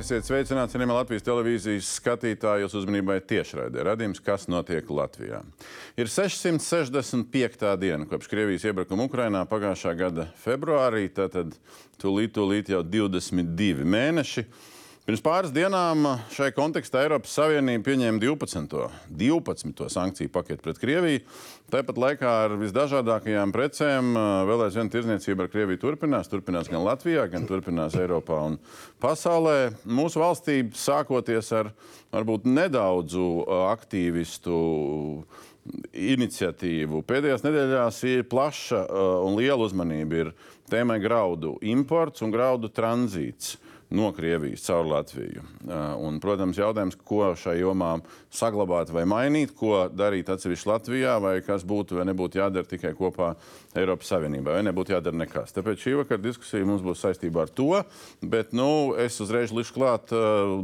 Esiet sveicināti, cienījamie Latvijas televīzijas skatītāji, jūsu uzmanībai tiešraidē radījums, kas notiek Latvijā. Ir 665. diena kopš Krievijas iebrukuma Ukrainā pagājušā gada februārī, tātad tūlīt, tūlīt jau 22 mēneši. Pirms pāris dienām šai kontekstā Eiropas Savienība pieņēma 12. 12. sankciju paketu pret Krieviju. Tāpat laikā ar visdažādākajām precēm vēl aizvien tirdzniecība ar Krieviju turpinās. Turpinās gan Latvijā, gan turpinās Eiropā un pasaulē. Mūsu valstī sākoties ar varbūt nedaudzu aktīvistu iniciatīvu. Pēdējās nedēļās ir plaša un liela uzmanība ir tēmai graudu imports un graudu tranzīts no Krievijas caur Latviju. Un, protams, jautājums, ko šai jomā saglabāt vai mainīt, ko darīt atsevišķi Latvijā, vai kas būtu vai nebūtu jādara tikai kopā Eiropas Savienībā, vai nebūtu jādara nekas. Tāpēc šī vakara diskusija mums būs saistībā ar to, bet nu, es uzreiz lišu klāt,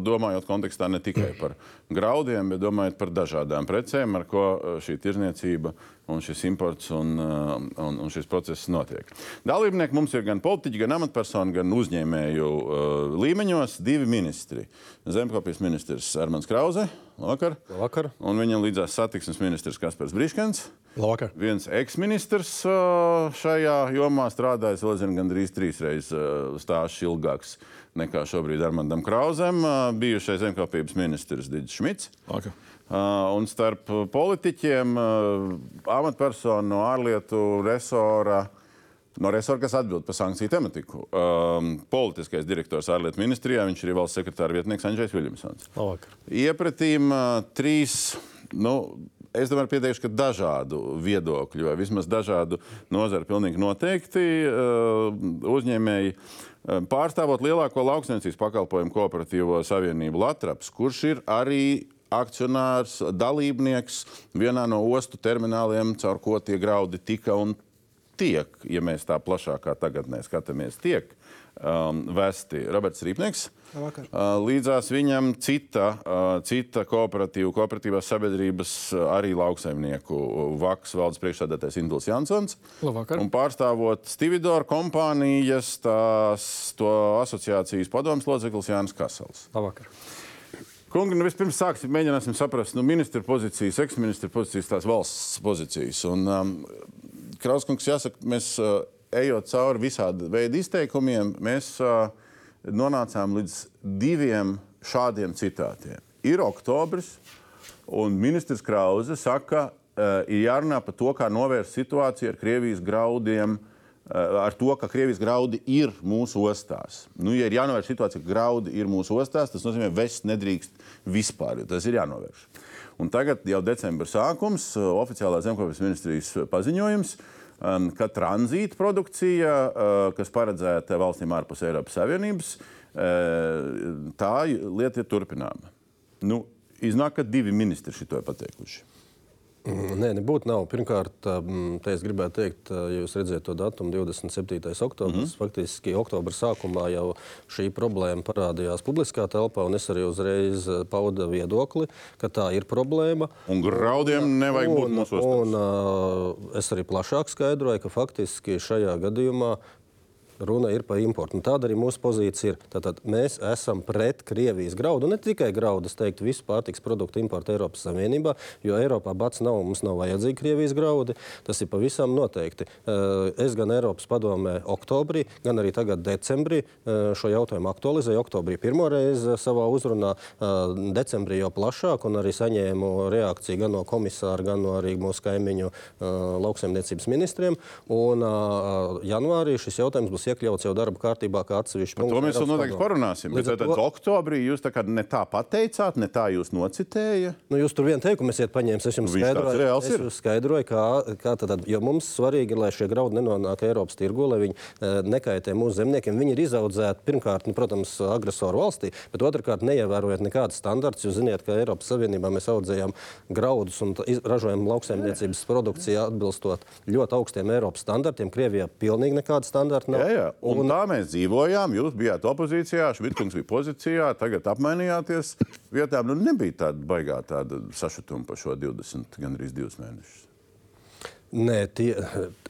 domājot kontekstā ne tikai par graudiem, bet domājot par dažādām precēm, ar ko šī tirzniecība un šis imports un, un, un šis process notiek. Dalībnieki mums ir gan politiķi, gan amatpersoni, gan uzņēmēju uh, līmeņos divi ministri. Zemkopijas ministrs Armāns Krause. Labvakar. Labvakar. Un viņam līdzās satiksmes ministrs Kaspars Briškens. Labvakar. Viens eksministrs uh, šajā jomā strādājis, vēl zinu, gandrīz trīs reizes uh, stāsts ilgāks nekā šobrīd Armandam Krausam. Bijušais zemkopības ministrs Digis Šmits. Labvakar. Uh, un starp politiķiem, uh, amatpersonu no ārlietu resora, no resora, kas atbild par sankciju tematiku. Um, politiskais direktors ārlietu ministrijā, viņš ir valsts sekretāra vietnieks Andrzejs Viljamsons. Iepratīm uh, trīs, nu, es domāju, pieteikšu, ka dažādu viedokļu, vai vismaz dažādu nozaru pilnīgi noteikti uzņēmēji. Pārstāvot lielāko lauksniecības pakalpojumu kooperatīvo savienību Latvijas, kurš ir arī akcionārs, dalībnieks vienā no ostu termināliem, caur ko tie graudi tika un tiek, ja mēs tā plašākā tagadnē skatāmies, tiek um, vesti Roberts Rīpnieks. Labvakar. Uh, līdzās viņam cita, uh, cita kooperatīva, kooperatīvās sabiedrības uh, arī lauksaimnieku vaks valdes priekšsēdētājs Induls Jansons. Labvakar. Un pārstāvot Stividor kompānijas, tās to asociācijas padomas loceklis Jānis Kasels. Labvakar. Kungi, nu vispirms sāksim, mēģināsim saprast nu, ministra pozīcijas, eksministra pozīcijas, tās valsts pozīcijas. Un, um, Krauskungs, jāsaka, mēs uh, ejot cauri visādi veidu izteikumiem, mēs uh, nonācām līdz diviem šādiem citātiem. Ir oktobris, un ministrs Krause saka, uh, ir jārunā par to, kā novērst situāciju ar Krievijas graudiem. Uh, ar to, ka Krievijas graudi ir mūsu ostās. Nu, ja ir jānovērš situācija, ka graudi ir mūsu ostās, tas nozīmē, ka vest nedrīkst vispār. Tas ir jānovērš. Un tagad jau decembra sākums, uh, oficiālā zemkopības ministrijas paziņojums, um, ka tranzīta produkcija, uh, kas paredzēta valstīm ārpus Eiropas Savienības, tā lieta ir turpināma. Nu, iznāk, ka divi ministri šito ir pateikuši. Nē, nebūtu. Nav. Pirmkārt, te es gribētu teikt, ja jūs redzat to datumu, 27. oktobris. Mm -hmm. Faktiski oktobra sākumā jau šī problēma parādījās publiskā telpā, un es arī uzreiz paudu viedokli, ka tā ir problēma. Un graudiem un, nevajag būt mūsu. Un, uh, es arī plašāk skaidroju, ka faktiski šajā gadījumā runa ir par importu. Un tāda arī mūsu pozīcija ir. Tātad mēs esam pret Krievijas graudu, ne tikai graudu, es teiktu, visu pārtiks produktu importu Eiropas Savienībā, jo Eiropā bats nav, mums nav vajadzīgi Krievijas graudi. Tas ir pavisam noteikti. Eh, es gan Eiropas padomē oktobrī, gan arī tagad decembrī eh, šo jautājumu aktualizēju. Oktobrī pirmo reizi savā uzrunā, eh, decembrī jau plašāk, un arī saņēmu reakciju gan no komisāra, gan no arī mūsu kaimiņu lauksaimniecības ministriem. Un janvārī šis jautājums būs iekļauts jau darba kārtībā kā atsevišķs punkts. To mēs vēl noteikti parunāsim. Bet tad to... oktobrī jūs tā kā ne tā pateicāt, ne tā jūs nocitējāt. Nu, jūs tur vienu teikumu esat paņēmis. Es jums Viņš skaidroju, es jums skaidroju kā, kā tad, jo mums svarīgi, lai šie graudi nenonāk Eiropas tirgu, lai viņi e, nekaitē mūsu zemniekiem. Viņi ir izaudzēti pirmkārt, nu, protams, agresoru valstī, bet otrkārt neievērojot nekādas standartus. Jūs zināt, ka Eiropas Savienībā mēs audzējam graudus un ražojam lauksaimniecības produkciju atbilstot ļoti augstiem Eiropas standartiem. Krievijā pilnīgi nekāda standarta nav. Jā, jā. Un, un tā mēs dzīvojām. Jūs bijāt opozīcijā, Šmitkungs bija pozīcijā, tagad apmainījāties vietām. Nu, nebija tāda baigā tāda sašutuma par šo 20, gandrīz 2 mēnešus. Nē, tie,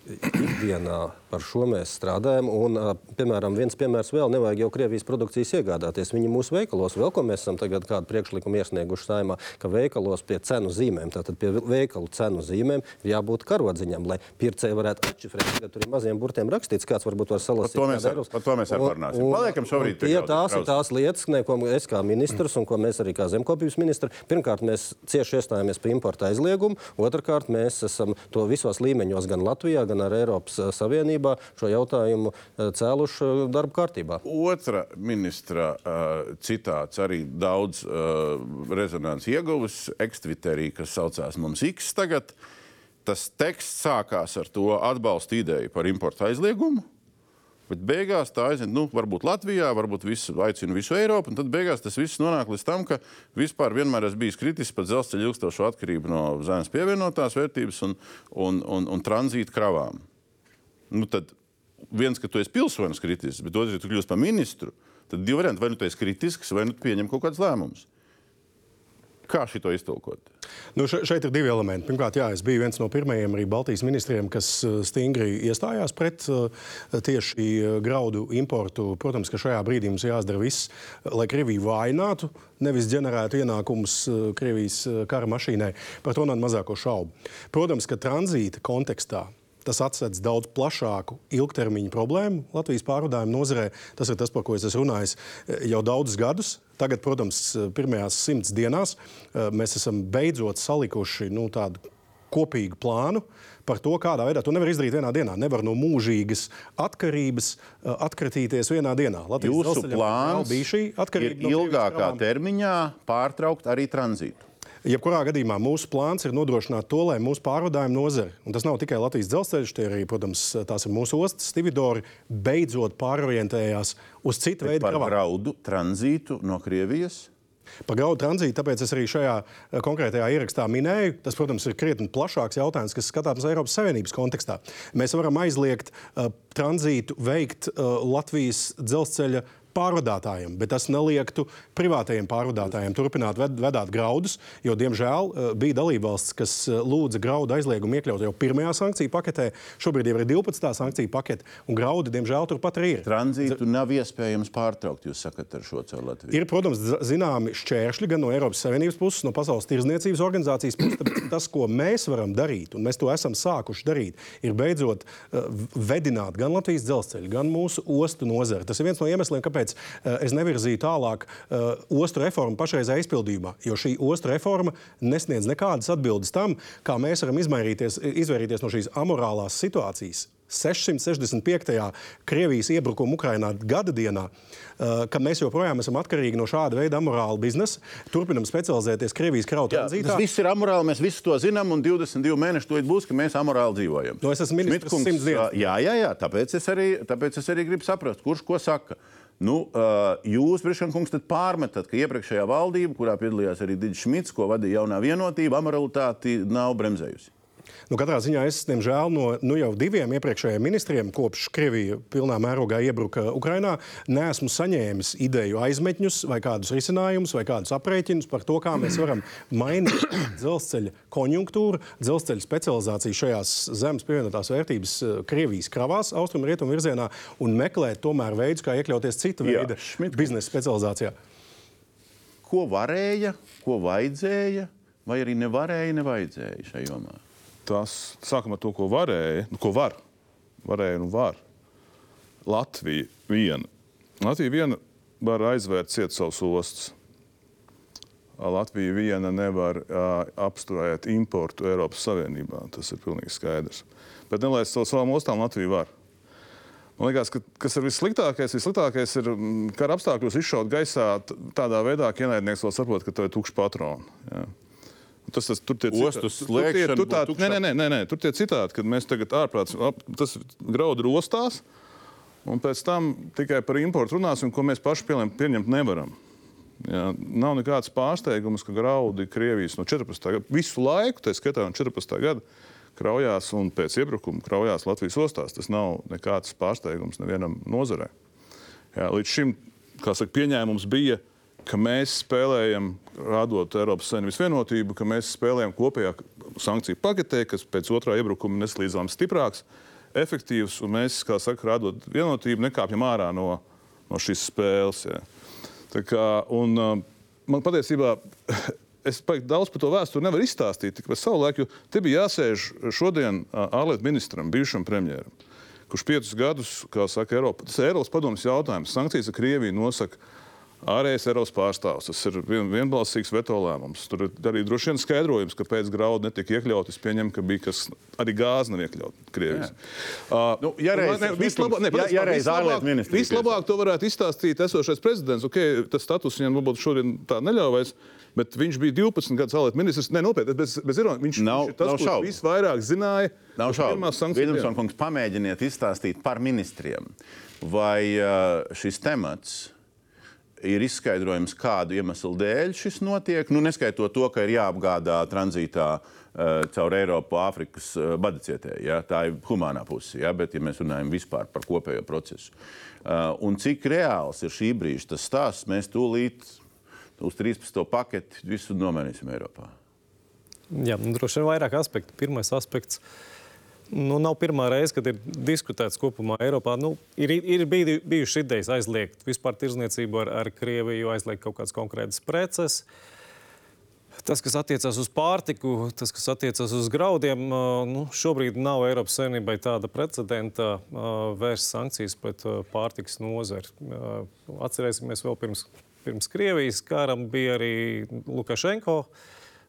ikdienā par šo mēs strādājam. Un, piemēram, viens piemērs vēl nevajag jau Krievijas produkcijas iegādāties. Viņi mūsu veikalos, vēl ko mēs esam tagad kādu priekšlikumu iesnieguši saimā, ka veikalos pie cenu zīmēm, tātad pie veikalu cenu zīmēm jābūt karodziņam, lai pircēji varētu atšifrēt. Tagad tur ir maziem burtiem rakstīts, kāds varbūt var salasīt. Par to mēs, ar, par to mēs arī parunāsim. Paliekam šobrīd tā. Tās ir tās lietas, ne, ko es kā ministrs un ko mēs arī kā zemkopības ministri, pirmkārt, mēs cieši iestājāmies par importa aizliegumu, otrkārt, mēs esam to visos līmeņos, gan Latvijā, gan ar Eiropas Savienībā šo jautājumu eh, cēluši eh, darba kārtībā. Otra ministra uh, citāts arī daudz uh, rezonanci ieguvis ekstviterī, kas saucās mums X tagad. Tas teksts sākās ar to atbalstu ideju par importu aizliegumu. Bet beigās tā aiziet, nu, varbūt Latvijā, varbūt visu, aicina visu Eiropu. Tad beigās tas viss nonāk līdz tam, ka vispār vienmēr esmu bijis kritisks par dzelzceļa ilgstošo atkarību no zemes pievienotās vērtības un, un, un, un tranzīta kravām. Nu, tad viens, ka tu esi pilsonis kritisks, bet otrs, ka tu kļūsi par ministru, tad divi varianti. Vai nu tu esi kritisks, vai nu tu pieņem kaut kādus lēmumus. Kā šito iztulkot? Nu, šeit ir divi elementi. Pirmkārt, jā, es biju viens no pirmajiem arī Baltijas ministriem, kas uh, stingri iestājās pret uh, tieši uh, graudu importu. Protams, ka šajā brīdī mums jāizdara viss, lai Krieviju vainātu, nevis ģenerētu ienākumus Krievijas kara mašīnai. Par to nav mazāko šaubu. Protams, ka tranzīta kontekstā Tas atsedz daudz plašāku ilgtermiņa problēmu Latvijas pārvadājuma nozarē. Tas ir tas, par ko es esmu runājis eh, jau daudzus gadus. Tagad, protams, pirmajās simts dienās eh, mēs esam beidzot salikuši nu, tādu kopīgu plānu par to, kādā veidā to nevar izdarīt vienā dienā. Nevar no mūžīgas atkarības eh, atkritīties vienā dienā. Latvijas Jūsu plāns bija šī atkarība. Ir no ilgākā termiņā pārtraukt arī tranzītu. Jebkurā gadījumā mūsu plāns ir nodrošināt to, lai mūsu pārvadājuma nozare, un tas nav tikai Latvijas dzelzceļš, tie arī, protams, tās ir mūsu ostas, Stividori, beidzot pārorientējās uz citu veidu kravām. Par graudu tranzītu no Krievijas? Par graudu tranzītu, tāpēc es arī šajā eh, konkrētajā ierakstā minēju. Tas, protams, ir krietni plašāks jautājums, kas skatāms Eiropas Savienības kontekstā. Mēs varam aizliegt uh, tranzītu veikt uh, Latvijas dzelzceļa pārvadātājiem, bet tas neliektu privātajiem pārvadātājiem turpināt ved, vedāt graudus, jo, diemžēl, eh, bija dalībvalsts, kas eh, lūdza graudu aizliegumu iekļaut jau pirmajā sankciju paketē. Šobrīd jau ir 12. sankciju pakete, un graudi, diemžēl, turpat arī ir. Tranzītu nav iespējams pārtraukt, jūs sakat, ar šo caur Latviju. Ir, protams, zināmi šķēršļi gan no Eiropas Savienības puses, no Pasaules tirzniecības organizācijas puses. Tas, ko mēs varam darīt, un mēs to esam sākuši darīt, ir beidzot uh, vedināt gan Latvijas dzelzceļu, gan mūsu ostu nozari. Tas ir viens no iemesliem, kāpēc kāpēc uh, es nevirzīju tālāk uh, ostu reformu pašreizējā izpildījumā. Jo šī ostu reforma nesniedz nekādas atbildes tam, kā mēs varam izvairīties no šīs amorālās situācijas. 665. Krievijas iebrukuma Ukrainā gada dienā, uh, ka mēs joprojām esam atkarīgi no šāda veida amorāla biznesa, turpinam specializēties Krievijas krautu tranzītā. Tas viss ir amorāli, mēs visi to zinām, un 22 mēneši to būs, ka mēs amorāli dzīvojam. No, es esmu ministrs simts dienas. Jā, jā, jā, tāpēc es arī, tāpēc es arī gribu saprast, kurš ko saka. Nu, jūs, Brišankungs, pārmetat, ka iepriekšējā valdība, kurā piedalījās arī Digis Šmits, ko vadīja jaunā vienotība, amoralitāti nav bremzējusi. Nu, katrā ziņā es, diemžēl, no nu, jau diviem iepriekšējiem ministriem, kopš Krievija pilnā mērogā iebruka Ukrajinā, neesmu saņēmis ideju aizmetņus vai kādus risinājumus vai kādus aprēķinus par to, kā mēs varam mainīt dzelzceļa konjunktūru, dzelzceļa specializāciju šajās zemes pievienotās vērtības eh, Krievijas kravās, austrumu rietumu virzienā un meklēt tomēr veidus, kā iekļauties citu veidu biznesa specializācijā. Ko varēja, ko vajadzēja, vai arī nevarēja, nevajadzēja šajā jomā? Tas sākam ar to, ko varēja, nu, ko var. Varēja un var. Latvija viena. Latvija viena var aizvērt ciet savus ostus. Latvija viena nevar uh, apsturēt importu Eiropas Savienībā. Tas ir pilnīgi skaidrs. Bet nelaist savu savām ostām Latvija var. Man liekas, ka kas ir vissliktākais, vissliktākais ir kara apstākļos izšaut gaisā tādā veidā, ka ienaidnieks vēl saprot, ka to ir tukšs patrons. Ja. Tas, tas, tur tie citāti, tur, tā, nē, nē, nē, nē, tur tie citāti, kad mēs tagad ārprāts, tas graudu rostās, un pēc tam tikai par importu runāsim, ko mēs paši pieņemt, pieņemt nevaram. Jā, nav nekāds pārsteigums, ka graudi Krievijas no 14. gada visu laiku, tā skaitā no 14. gada, kraujās un pēc iebrukuma kraujās Latvijas ostās. Tas nav nekāds pārsteigums nevienam nozarē. Jā, līdz šim, kā saka, pieņēmums bija, ka mēs spēlējam, radot Eiropas Savienības vienotību, ka mēs spēlējam kopējā sankciju paketē, kas pēc otrā iebrukuma neslīdzām stiprāks, efektīvs, un mēs, kā saka, rādot vienotību, nekāpjam ārā no, no šīs spēles. Ja. Tā kā, un, uh, man patiesībā es daudz par to vēsturi nevaru izstāstīt, tikai savu laiku, jo te bija jāsēž šodien ārlietu ministram, bijušam premjeram, kurš piecus gadus, kā saka Eiropa, tas ir Eiropas padomus jautājums, sankcijas ar Krieviju nosaka ārējais Eiropas pārstāvs. Tas ir vien, vienbalsīgs veto lēmums. Tur ir arī droši vien skaidrojums, kāpēc graudu netika iekļauts. Es pieņemu, ka bija kas arī gāze nav iekļauts Krievijas. Uh, nu, ja reiz, ne, vislabāk, ne, ja, ja reiz ārlietu ministrs. Vislabāk to varētu izstāstīt esošais prezidents. Okay, tas status viņam varbūt šodien tā neļaujas. Bet viņš bija 12 gadus ārlietu ministrs. Nē, nopietni, bez, bez ironijas. Viņš, nav, viņš ir tas, kurš visvairāk zināja. Nav šaubu. Vidusmans kungs, pamēģiniet izstāstīt par ministriem. Vai uh, šis temats ir izskaidrojums, kādu iemeslu dēļ šis notiek. Nu, neskaitot to, ka ir jāapgādā tranzītā uh, caur Eiropu, Āfrikas uh, badicietē. Ja? Tā ir humānā puse, ja? bet ja mēs runājam vispār par kopējo procesu. Uh, un cik reāls ir šī brīža tas stāsts, mēs tūlīt uz 13. paketi visu nomainīsim Eiropā. Jā, nu, droši vien vairāk aspektu. Pirmais aspekts. Nu, nav pirmā reize, kad ir diskutēts kopumā Eiropā. Nu, ir ir biju, bijušas idejas aizliegt vispār tirzniecību ar, ar Krieviju, aizliegt kaut kādas konkrētas preces. Tas, kas attiecas uz pārtiku, tas, kas attiecas uz graudiem, nu, šobrīd nav Eiropas Savienībai tāda precedenta vērst sankcijas pret pārtikas nozari. Atcerēsimies vēl pirms pirms Krievijas karam bija arī Lukašenko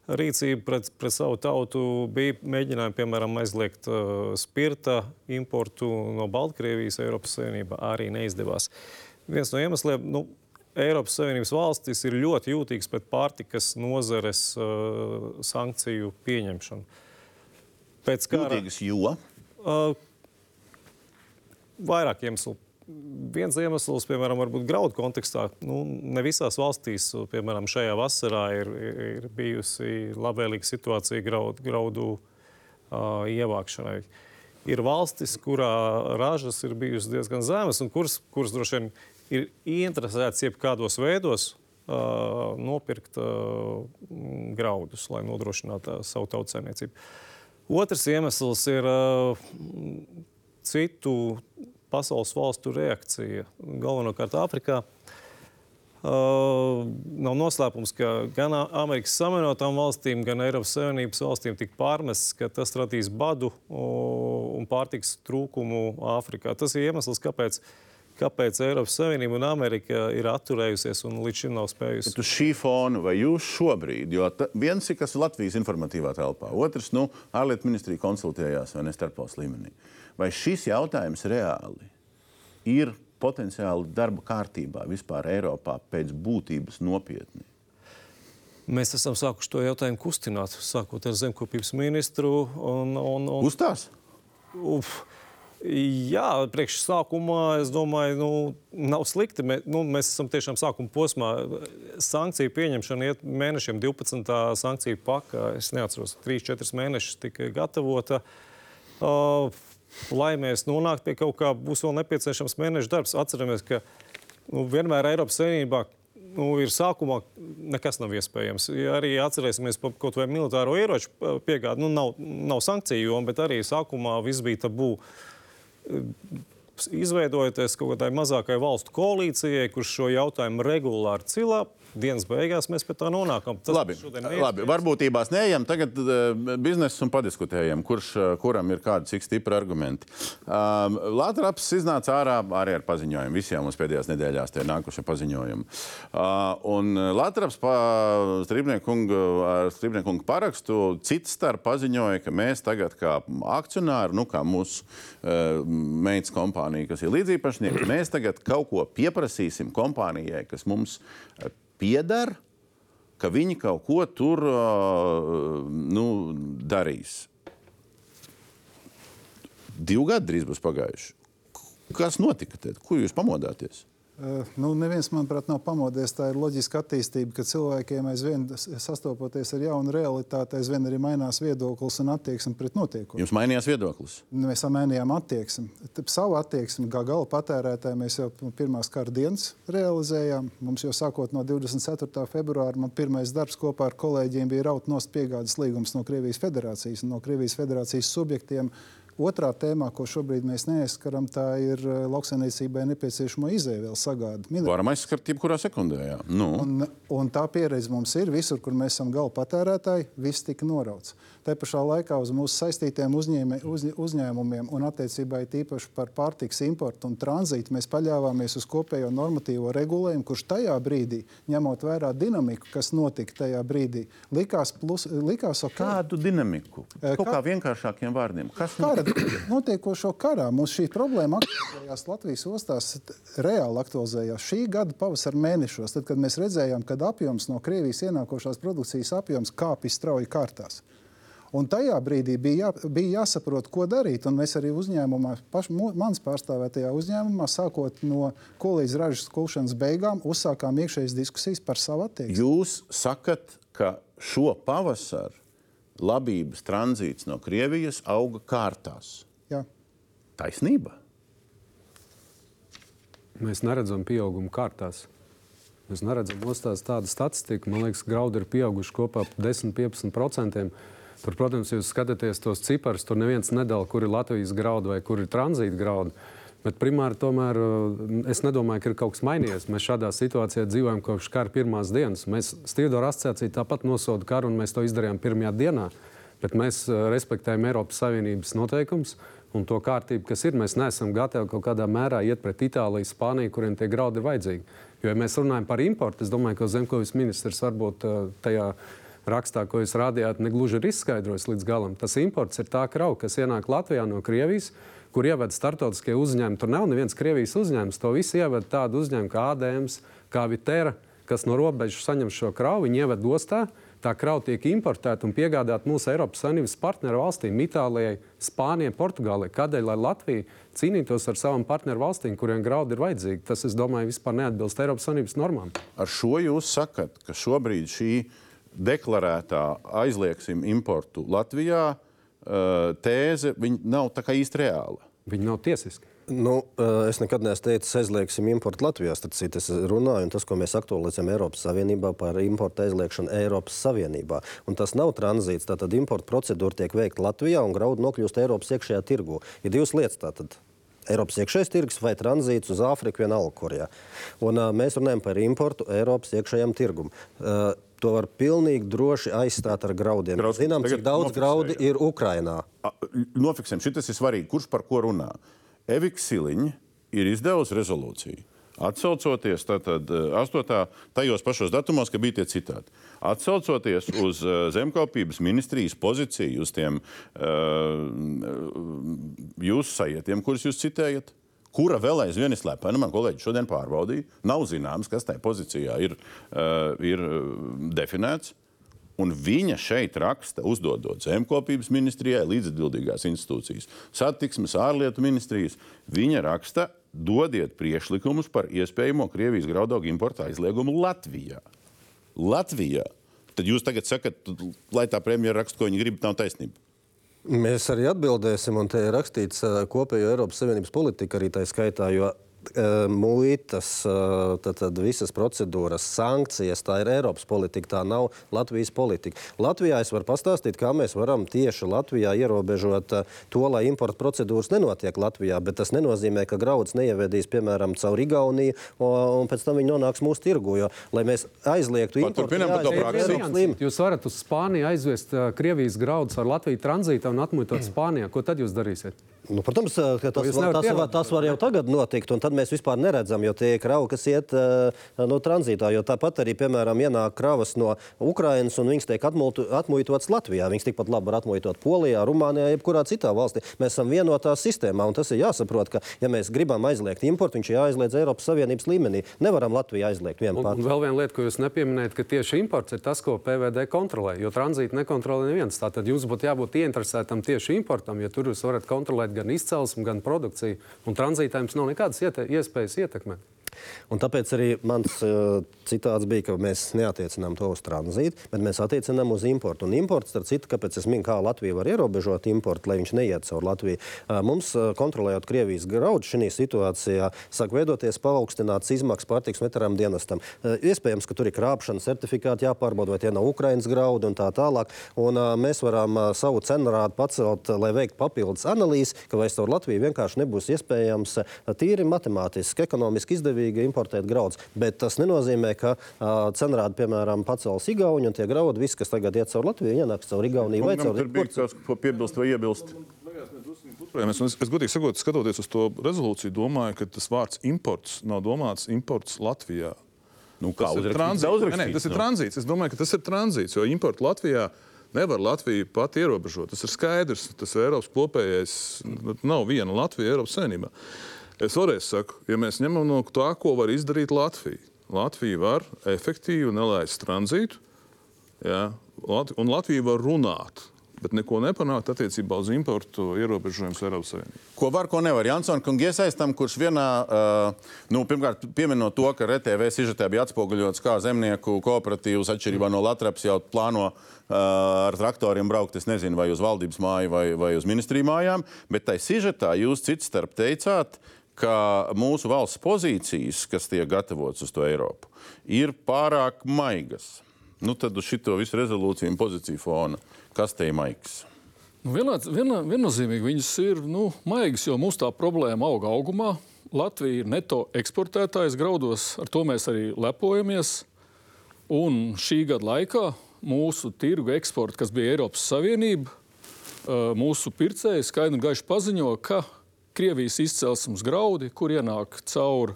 rīcība pret, pret savu tautu. Bija mēģinājumi, piemēram, aizliegt uh, spirta importu no Baltkrievijas Eiropas Savienībā. Arī neizdevās. Viens no iemesliem, nu, Eiropas Savienības valstis ir ļoti jūtīgas pret pārtikas nozares uh, sankciju pieņemšanu. Pēc kara, jūtīgas jo? Uh, vairāk iemeslu viens iemesls, piemēram, graudu kontekstā, nu, ne visās valstīs, piemēram, šajā vasarā ir, ir bijusi labvēlīga situācija graudu, graudu uh, ievākšanai. Ir valstis, kurā ražas ir bijusi diezgan zemas un kuras, kuras droši vien ir interesētas jebkādos veidos uh, nopirkt uh, graudus, lai nodrošinātu uh, savu tautsēmniecību. Otrs iemesls ir uh, citu pasaules valstu reakcija, galvenokārt Āfrikā. Uh, nav noslēpums, ka gan Amerikas Savienotām valstīm, gan Eiropas Savienības valstīm tika pārmests, ka tas radīs badu un pārtiks trūkumu Āfrikā. Tas ir iemesls, kāpēc, kāpēc Eiropas Savienība un Amerika ir atturējusies un līdz šim nav spējusi. Bet uz šī fona vai jūs šobrīd, jo viens ir kas Latvijas informatīvā telpā, otrs, nu, ārlietu ministrija konsultējās vai ne starpvalsts līmenī. Vai šis jautājums reāli ir potenciāli darba kārtībā vispār Eiropā pēc būtības nopietni? Mēs esam sākuši to jautājumu kustināt, sākot ar zemkopības ministru. Un, un, un... Kustās? Uf. Jā, priekš sākumā es domāju, nu, nav slikti. Mē, nu, mēs esam tiešām sākuma posmā. Sankciju pieņemšana iet mēnešiem 12. sankciju pakā. Es neatceros, 3-4 mēnešus tika gatavota. Uh, lai mēs nonāktu pie kaut kā, būs vēl nepieciešams mēnešu darbs. Atceramies, ka nu, vienmēr Eiropas Savienībā nu, ir sākumā nekas nav iespējams. Ja arī atcerēsimies par kaut vai militāro ieroču piegādi, nu, nav, nav sankciju bet arī sākumā viss bija tabū. Izveidojoties kaut kādai mazākai valstu koalīcijai, kurš šo jautājumu regulāri cilā, dienas beigās mēs pie tā nonākam. Tas labi, labi. varbūtībās neejam. Tagad uh, biznesa un padiskutējam, kurš uh, kuram ir kādi cik stipri argumenti. Um, Latvijas iznāca ārā arī ar paziņojumu. Visiem mums pēdējās nedēļās tie nākušie paziņojumi. Uh, un Latvijas pa, strībnieku parakstu cits starp paziņoja, ka mēs tagad kā akcionāri, nu kā mūsu uh, meitas kompānija, kas ir līdzīpašnieki, mēs tagad kaut ko pieprasīsim kompānijai, kas mums pieder, ka viņi kaut ko tur nu, darīs. Divi gadi drīz būs pagājuši. Kas notika tad? Kur jūs pamodāties? Uh, nu, neviens, manuprāt, nav pamodies. Tā ir loģiska attīstība, ka cilvēkiem aizvien sastopoties ar jaunu realitāti, aizvien arī mainās viedoklis un attieksme pret notiekumiem. Jums mainījās viedoklis? Mēs mainījām attieksmi. Savu attieksmi, kā gala patērētāji, mēs jau pirmās kara dienas realizējām. Mums jau sākot no 24. februāra, man pirmais darbs kopā ar kolēģiem bija raut nost piegādes līgums no Krievijas federācijas un no Krievijas federācijas subjektiem Otrā tēmā, ko šobrīd mēs neaizskaram, tā ir eh, lauksaimniecībai nepieciešamo izēvielu sagādi. Varam aizskart jebkurā sekundē. Jā. Nu. Un, un tā pieredze mums ir visur, kur mēs esam gala patērētāji, viss tika norauts. Te pašā laikā uz mūsu saistītiem uzņēmē, uz, uzņēmumiem un attiecībā tīpaši par pārtiks importu un tranzītu mēs paļāvāmies uz kopējo normatīvo regulējumu, kurš tajā brīdī, ņemot vērā dinamiku, kas notika tajā brīdī, likās, plus, likās ok. Kādu dinamiku? Kaut kā, kā vienkāršākiem vārdiem. Kas Kara notiekošo karā mums šī problēma aktualizējās Latvijas ostās, reāli aktualizējās šī gada pavasara mēnešos, tad, kad mēs redzējām, ka apjoms no Krievijas ienākošās produkcijas apjoms kāpj strauji kārtās. Un tajā brīdī bija, jā, bija jāsaprot, ko darīt. Un mēs arī uzņēmumā, paš, manas pārstāvētajā uzņēmumā, sākot no kolīdz ražas kulšanas beigām, uzsākām iekšējas diskusijas par savu attieksmi. Jūs sakat, ka šo pavasaru labības tranzīts no Krievijas auga kārtās. Jā. Taisnība. Mēs neredzam pieaugumu kārtās. Mēs neredzam ostās tādu statistiku. Man liekas, graudi ir pieauguši kopā par 10-15%. Tur, protams, jūs skatāties tos ciparus, tur neviens nedala, kur ir Latvijas graudi vai kur ir tranzīta graudi. Bet primāri tomēr es nedomāju, ka ir kaut kas mainījies. Mēs šādā situācijā dzīvojam kopš kara pirmās dienas. Mēs Stīvdora asociācija tāpat nosoda karu, un mēs to izdarījām pirmajā dienā. Bet mēs respektējam Eiropas Savienības noteikumus un to kārtību, kas ir. Mēs neesam gatavi kaut kādā mērā iet pret Itāliju, Spāniju, kuriem tie graudi ir vajadzīgi. Jo, ja mēs runājam par importu, es domāju, ka Zemkovis ministrs varbūt tajā rakstā, ko jūs rādījāt, negluži ir izskaidrojis līdz galam. Tas imports ir tā krauja, kas ienāk Latvijā no Krievijas, kur ievada startautiskie uzņēmumi. Tur nav neviens Krievijas uzņēmums. To visu ievada tādu uzņēmumu kā ADMs, kā Vitera, kas no robežas saņem šo kravu, viņi ievada ostā. Tā krauja tiek importēta un piegādāta mūsu Eiropas Savienības partneru valstīm, Itālijai, Spānijai, Portugālei. Kādēļ Latvija cīnītos ar savām partneru valstīm, kuriem graudi ir vajadzīgi? Tas, es domāju, vispār neatbilst Eiropas Savienības normām. Ar šo jūs sakat, ka šobrīd šī deklarētā aizliegsim importu Latvijā tēze nav tā kā īsti reāla. Viņa nav tiesiska. Nu, es nekad neesmu teicis, aizliegsim importu Latvijā. Tad es runāju, un tas, ko mēs aktualizējam Eiropas Savienībā par importu aizliegšanu Eiropas Savienībā. Un tas nav tranzīts. Tātad importa procedūra tiek veikta Latvijā un graudu nokļūst Eiropas iekšējā tirgu. Ir divas lietas. Tātad. Eiropas iekšējais tirgus vai tranzīts uz Āfriku, vienalga, kurā. Un uh, mēs runājam par importu Eiropas iekšējam tirgumam. Uh, to var pilnīgi droši aizstāt ar graudiem. Mēs zinām, cik daudz graudi ir Ukrainā. Nofiksējam, šis ir svarīgi. Kurš par ko runā? Evika Siliņa ir izdevusi rezolūciju. Atcaucoties tātad, 8. tajos pašos datumos, kad bija tie citāti. Atcaucoties uz zemkopības ministrijas pozīciju, uz tiem uh, jūsu sajietiem, kurus jūs citējat, kura vēl aizvien ir slepena. Man kolēģi šodien pārbaudīja. Nav zināms, kas tajā pozīcijā ir, uh, ir definēts. Un viņa šeit raksta, uzdodot zemkopības ministrijai, līdzatbildīgās institūcijas, satiksmes, ārlietu ministrijas. Viņa raksta, dodiet priekšlikumus par iespējamo Krievijas graudaugu importu aizliegumu Latvijā. Latvijā. Tad jūs tagad sakat, lai tā premjera raksta, ko viņa grib, nav taisnība. Mēs arī atbildēsim, un te ir rakstīts kopējo Eiropas Savienības politika arī tā skaitā, jo muitas, tad, tad visas procedūras, sankcijas, tā ir Eiropas politika, tā nav Latvijas politika. Latvijā es varu pastāstīt, kā mēs varam tieši Latvijā ierobežot to, lai importa procedūras nenotiek Latvijā, bet tas nenozīmē, ka graudus neievedīs, piemēram, caur Igauniju, un pēc tam viņi nonāks mūsu tirgu, jo, lai mēs aizliegtu importu, jūs varat uz Spāniju aizvest Krievijas graudus ar Latviju tranzītā un atmuitot Spānijā. Ko tad jūs darīsiet? Nu, protams, ka tas, var, tas, var, tas var jau tagad notikt, un tad mēs vispār neredzam, jo tie ir kravi, kas iet uh, no tranzītā. Jo tāpat arī, piemēram, ienāk kravas no Ukrainas, un viņas tiek atmuitotas Latvijā. Viņas tikpat labi var atmuitot Polijā, Rumānijā, jebkurā citā valstī. Mēs esam vienotā sistēmā, un tas ir jāsaprot, ka, ja mēs gribam aizliegt importu, viņš ir jāaizliedz Eiropas Savienības līmenī. Nevaram Latviju aizliegt vienu pati. Vēl viena lieta, ko jūs nepieminējat, ka tieši imports ir tas, ko PVD kontrolē, jo tranzītu nekontrolē neviens. Tātad jums būtu jābūt ieinteresētam tieši importam, ja tur jūs varat kontrolēt gan izcelsmi, gan produkciju. Un tranzītā jums nav nekādas iete iespējas ietekmēt. Un tāpēc arī mans uh, citāts bija, ka mēs neatiecinām to uz tranzītu, bet mēs attiecinām uz importu. Un imports, starp citu, kāpēc es minu, kā Latvija var ierobežot importu, lai viņš neiet caur Latviju. Uh, mums, uh, kontrolējot Krievijas graudu, šī situācijā sāk veidoties paaugstināts izmaksas pārtiks veterām dienestam. Iespējams, ka tur ir krāpšana certifikāti jāpārbauda, vai tie nav Ukraiņas graudi un tā tālāk. Un, mēs varam savu cenu rādu pacelt, lai veiktu papildus analīzi, ka vairs caur Latviju vienkārši nebūs iespējams uh, tīri matemātiski, ekonomiski izdevīgi importēt graudus. Bet tas nenozīmē, ka uh, cenrādi, piemēram, pacels Igauni un tie graudi, viss, kas tagad iet caur Latviju, ienāks caur Igauniju vai caur Latviju. Ko piebilst vai iebilst. Es, es, es godīgi sakot, skatoties uz to rezolūciju, domāju, ka tas vārds imports nav domāts imports Latvijā. Nu, kā tas ir tranzīts? Nē, tas ir no. tranzīts. Es domāju, ka tas ir tranzīts, jo importu Latvijā nevar Latviju pat ierobežot. Tas ir skaidrs. Tas ir Eiropas kopējais. Nav viena Latvija Eiropas Savienībā. Es vēlreiz saku, ja mēs ņemam no tā, ko var izdarīt Latvija, Latvija var efektīvi nelaist tranzītu, ja, un Latvija var runāt. Bet neko nepanākt attiecībā uz importu ierobežojumus Eiropas Savienībā. Ko var, ko nevar. Jansons kungs iesaistām, kurš vienā, uh, nu, pirmkārt, pieminot to, ka RTV sižetē bija atspoguļots, kā zemnieku kooperatīvas atšķirībā no Latvijas jau plāno uh, ar traktoriem braukt, es nezinu, vai uz valdības māju vai, vai uz ministriju mājām, bet tai sižetā jūs cits starp teicāt, ka mūsu valsts pozīcijas, kas tiek gatavotas uz to Eiropu, ir pārāk maigas. Nu, tad uz šo visu rezolūciju un pozīciju fona, kas te ir maigs? Nu, vienā, vienā, viennozīmīgi viņas ir nu, maigas, jo mūsu tā problēma auga augumā. Latvija ir neto eksportētājs graudos, ar to mēs arī lepojamies. Un šī gada laikā mūsu tirgu eksporta, kas bija Eiropas Savienība, mūsu pircēji skaidri un gaiši paziņo, ka Krievijas izcelsmes graudi, kur ienāk caur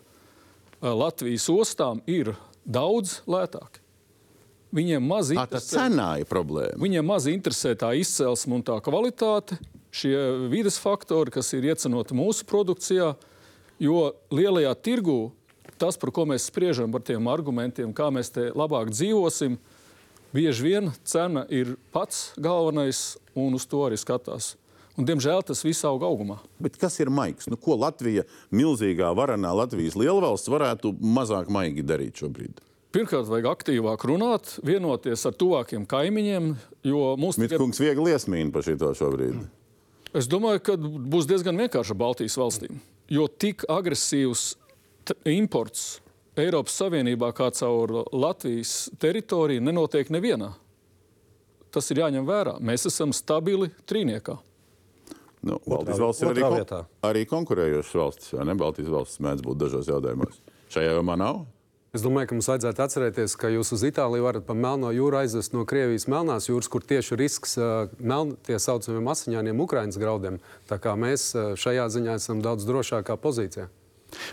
Latvijas ostām, ir daudz lētāki. Viņiem maz interesē, ir problēma. Viņiem maz interesē tā izcelsme un tā kvalitāte, šie vides faktori, kas ir iecenoti mūsu produkcijā. Jo lielajā tirgū tas, par ko mēs spriežam, par tiem argumentiem, kā mēs te labāk dzīvosim, bieži vien cena ir pats galvenais un uz to arī skatās. Un, diemžēl tas viss aug augumā. Bet kas ir maigs? Nu, ko Latvija, milzīgā, varenā Latvijas lielvalsts, varētu mazāk maigi darīt šobrīd? Pirmkārt, vajag aktīvāk runāt, vienoties ar tuvākiem kaimiņiem. Mūsu Mitkungs tikai... viegli iesmīna par šo šobrīd. Es domāju, ka būs diezgan vienkārši Baltijas valstīm. Jo tik agresīvs imports Eiropas Savienībā kā caur Latvijas teritoriju nenotiek nevienā. Tas ir jāņem vērā. Mēs esam stabili trīniekā. Nu, Baltijas valsts ir arī, kon arī konkurējošas valstis, vai ne? Baltijas valstis mēdz būt dažos jautājumos. Šajā jomā nav. Es domāju, ka mums vajadzētu atcerēties, ka jūs uz Itāliju varat pa Melno jūru aizvest no Krievijas Melnās jūras, kur tieši risks uh, meln, tie saucamiem asiņainiem Ukraiņas graudiem. Tā kā mēs uh, šajā ziņā esam daudz drošākā pozīcijā.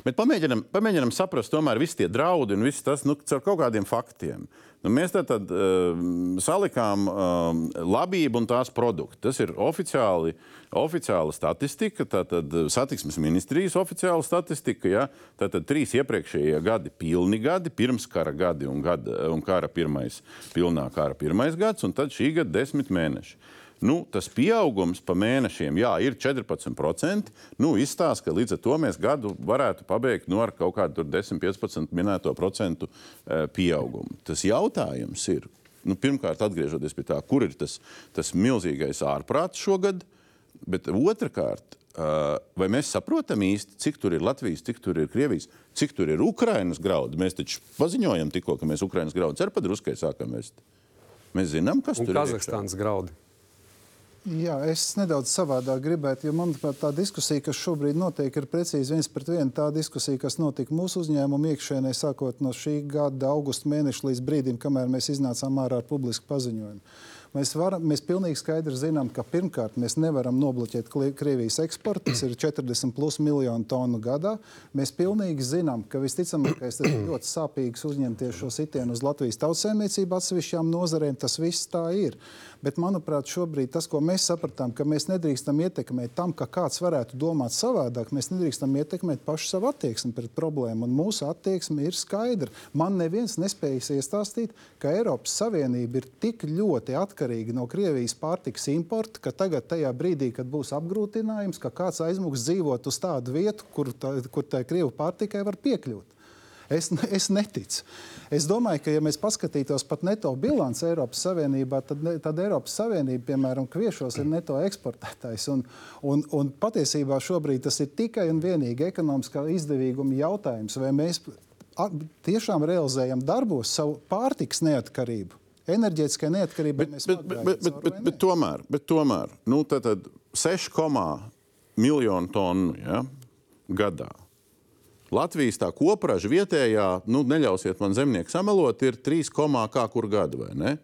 Bet pamēģinam, pamēģinam saprast, tomēr visi tie draudi un viss tas nu, ar kaut kādiem faktiem. Nu, mēs tad, tad uh, salikām uh, labību un tās produktu. Tas ir oficiāli, oficiāla statistika, tātad satiksmes ministrijas oficiāla statistika. Ja? Tātad trīs iepriekšējie gadi, pilni gadi, pirms kara gadi un, gada, un kara pirmais, pilnā kara pirmais gads, un tad šī gada desmit mēneši. Nu, tas pieaugums pa mēnešiem jā, ir 14%. Nu, izstāsta, ka līdz ar to mēs gadu varētu pabeigt nu, ar kaut kādu 10-15 minēto procentu e, pieaugumu. Tas jautājums ir, nu, pirmkārt, atgriežoties pie tā, kur ir tas, tas milzīgais ārprāts šogad, bet otrkārt, e, vai mēs saprotam īsti, cik tur ir Latvijas, cik tur ir Krievijas, cik tur ir Ukrainas graudi. Mēs taču paziņojam tikko, ka mēs Ukrainas graudus ar padruskai sākam vest. Mēs zinām, kas Un tur Kazahstānas ir. Kazahstānas graudi. Jā, es nedaudz savādāk gribētu, jo manuprāt, tā diskusija, kas šobrīd notiek, ir precīzi viens pret vienu tā diskusija, kas notika mūsu uzņēmuma iekšēnē, sākot no šī gada augusta mēneša līdz brīdim, kamēr mēs iznācām ārā ar publisku paziņojumu. Mēs, varam, mēs pilnīgi skaidri zinām, ka pirmkārt mēs nevaram nobloķēt Krievijas eksportu, tas ir 40 plus miljonu tonu gadā. Mēs pilnīgi zinām, ka visticamākais tas ir ļoti sāpīgs uzņemties šo sitienu uz Latvijas tautsēmniecību atsevišķām nozarēm. Tas viss tā ir. Bet, manuprāt, šobrīd tas, ko mēs sapratām, ka mēs nedrīkstam ietekmēt tam, ka kāds varētu domāt savādāk, mēs nedrīkstam ietekmēt pašu savu attieksmi pret problēmu. Un mūsu attieksme ir skaidra. Man neviens nespējas iestāstīt, ka Eiropas Savienība ir tik ļoti atkarīga no Krievijas pārtikas importa, ka tagad, tajā brīdī, kad būs apgrūtinājums, ka kāds aizmuks dzīvot uz tādu vietu, kur tā, kur tā Krievu pārtikai var piekļūt. Es, es neticu. Es domāju, ka, ja mēs paskatītos pat neto bilanci Eiropas Savienībā, tad, ne, tad Eiropas Savienība, piemēram, kviešos ir neto eksportētājs. Un, un, un patiesībā šobrīd tas ir tikai un vienīgi ekonomiskā izdevīguma jautājums. Vai mēs tiešām realizējam darbos savu pārtiks neatkarību? Enerģētiskai neatkarībai Bet, mēs bet, bet, bet, bet, bet, bet tomēr, bet tomēr nu, tad, tad 6, miljonu tonu ja, gadā. Latvijas tā kopraža vietējā, nu, neļausiet man zemnieku samelot, ir 3, kā kur gadu, vai ne?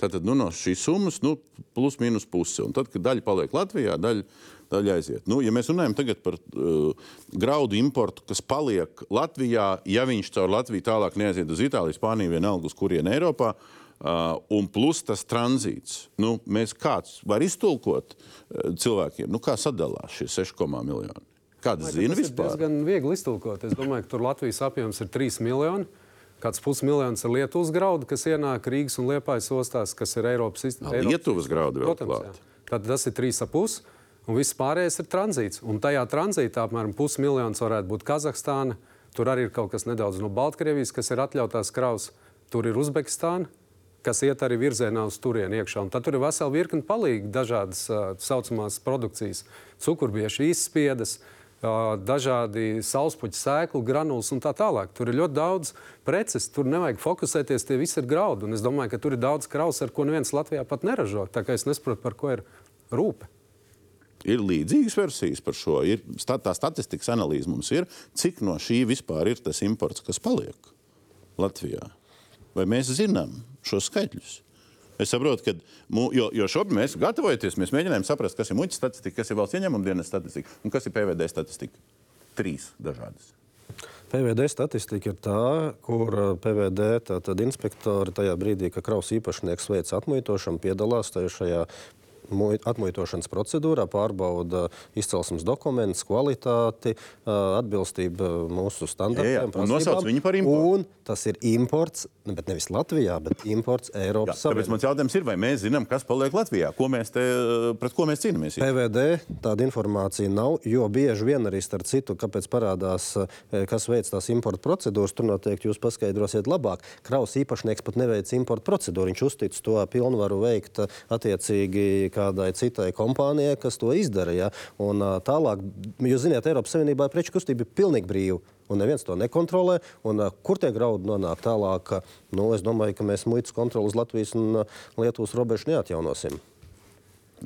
Tātad nu, no šīs summas nu, plus mīnus puse. Un tad, kad daļa paliek Latvijā, daļa, daļa aiziet. Nu, ja mēs runājam par uh, graudu importu, kas paliek Latvijā, ja viņš caur Latviju tālāk neaiziet uz Itāliju, Spāniju, vienalga uz kurienu Eiropā, uh, un plus tas tranzīts, nu, mēs kāds var iztulkot uh, cilvēkiem, nu, kā sadalās šie 6 miljoni. Kāda zina vispār? Tas gan viegli iztulkot. Es domāju, ka tur Latvijas apjoms ir 3 miljoni. Kāds pusmiljons ir Lietuvas graudu, kas ienāk Rīgas un Liepājas ostās, kas ir Eiropas izcelsmes. Lietuvas graudu vēl klāt. Tad tas ir 3,5. Un viss pārējais ir tranzīts. Un tajā tranzītā apmēram pusmiljons varētu būt Kazahstāna. Tur arī ir kaut kas nedaudz no Baltkrievijas, kas ir atļautās kravas. Tur ir Uzbekistāna, kas iet arī virzienā uz turieni iekšā. Un tad tur ir vesela virkne palīgi dažādas tā uh, saucamās produkcijas, cukurbiešu izspiedas. Uh, dažādi saulespuķu sēklu, granulas un tā tālāk. Tur ir ļoti daudz preces, tur nevajag fokusēties, tie visi ir graudi. Un es domāju, ka tur ir daudz kraus, ar ko neviens Latvijā pat neražo. Tā kā es nesaprotu, par ko ir rūpe. Ir līdzīgas versijas par šo. Ir, tā statistikas analīze mums ir, cik no šī vispār ir tas imports, kas paliek Latvijā. Vai mēs zinām šos skaitļus? Es saprotu, ka jo, jo šobrīd mēs gatavojamies, mēs mēģinām saprast, kas ir muļķa statistika, kas ir valsts ieņēmuma dienas statistika un kas ir PVD statistika. Trīs dažādas. PVD statistika ir tā, kur uh, PVD inspektori tajā brīdī, kad kraus īpašnieks veic atmuitošanu, piedalās šajā atmuitošanas procedūrā, pārbauda izcelsmes dokumentus, kvalitāti, atbilstību mūsu standartiem. Nosauc viņu par importu. Tas ir imports, nu, bet nevis Latvijā, bet imports Eiropas Savienībā. Tāpēc mans jautājums ir, vai mēs zinām, kas paliek Latvijā? Ko mēs te, pret ko mēs cīnāmies? PVD tāda informācija nav, jo bieži vien arī starp citu, kāpēc parādās, kas veids tās importa procedūras, tur noteikti jūs paskaidrosiet labāk. Kraus īpašnieks pat neveic importa procedūru. Viņš uztic to pilnvaru veikt attiecīgi kādai citai kompānijai, kas to izdara. Ja? Un, tālāk, jūs zināt, Eiropas Savienībā preču kustība ir pilnīgi brīva. Un neviens to nekontrolē. Un, kur tie graudi nonāk tālāk? Nu, es domāju, ka mēs muitas kontroli uz Latvijas un Lietuvas robežu neatjaunosim.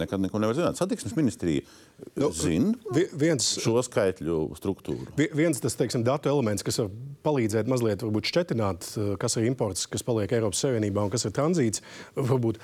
Nekad neko nevar zināt. Satiksmes ministrija nu, zina viens, šo skaitļu struktūru. Viens tas teiksim, datu elements, kas var palīdzēt mazliet šķetināt, eh, kas ir imports, kas paliek Eiropas Savienībā un kas ir tranzīts, varbūt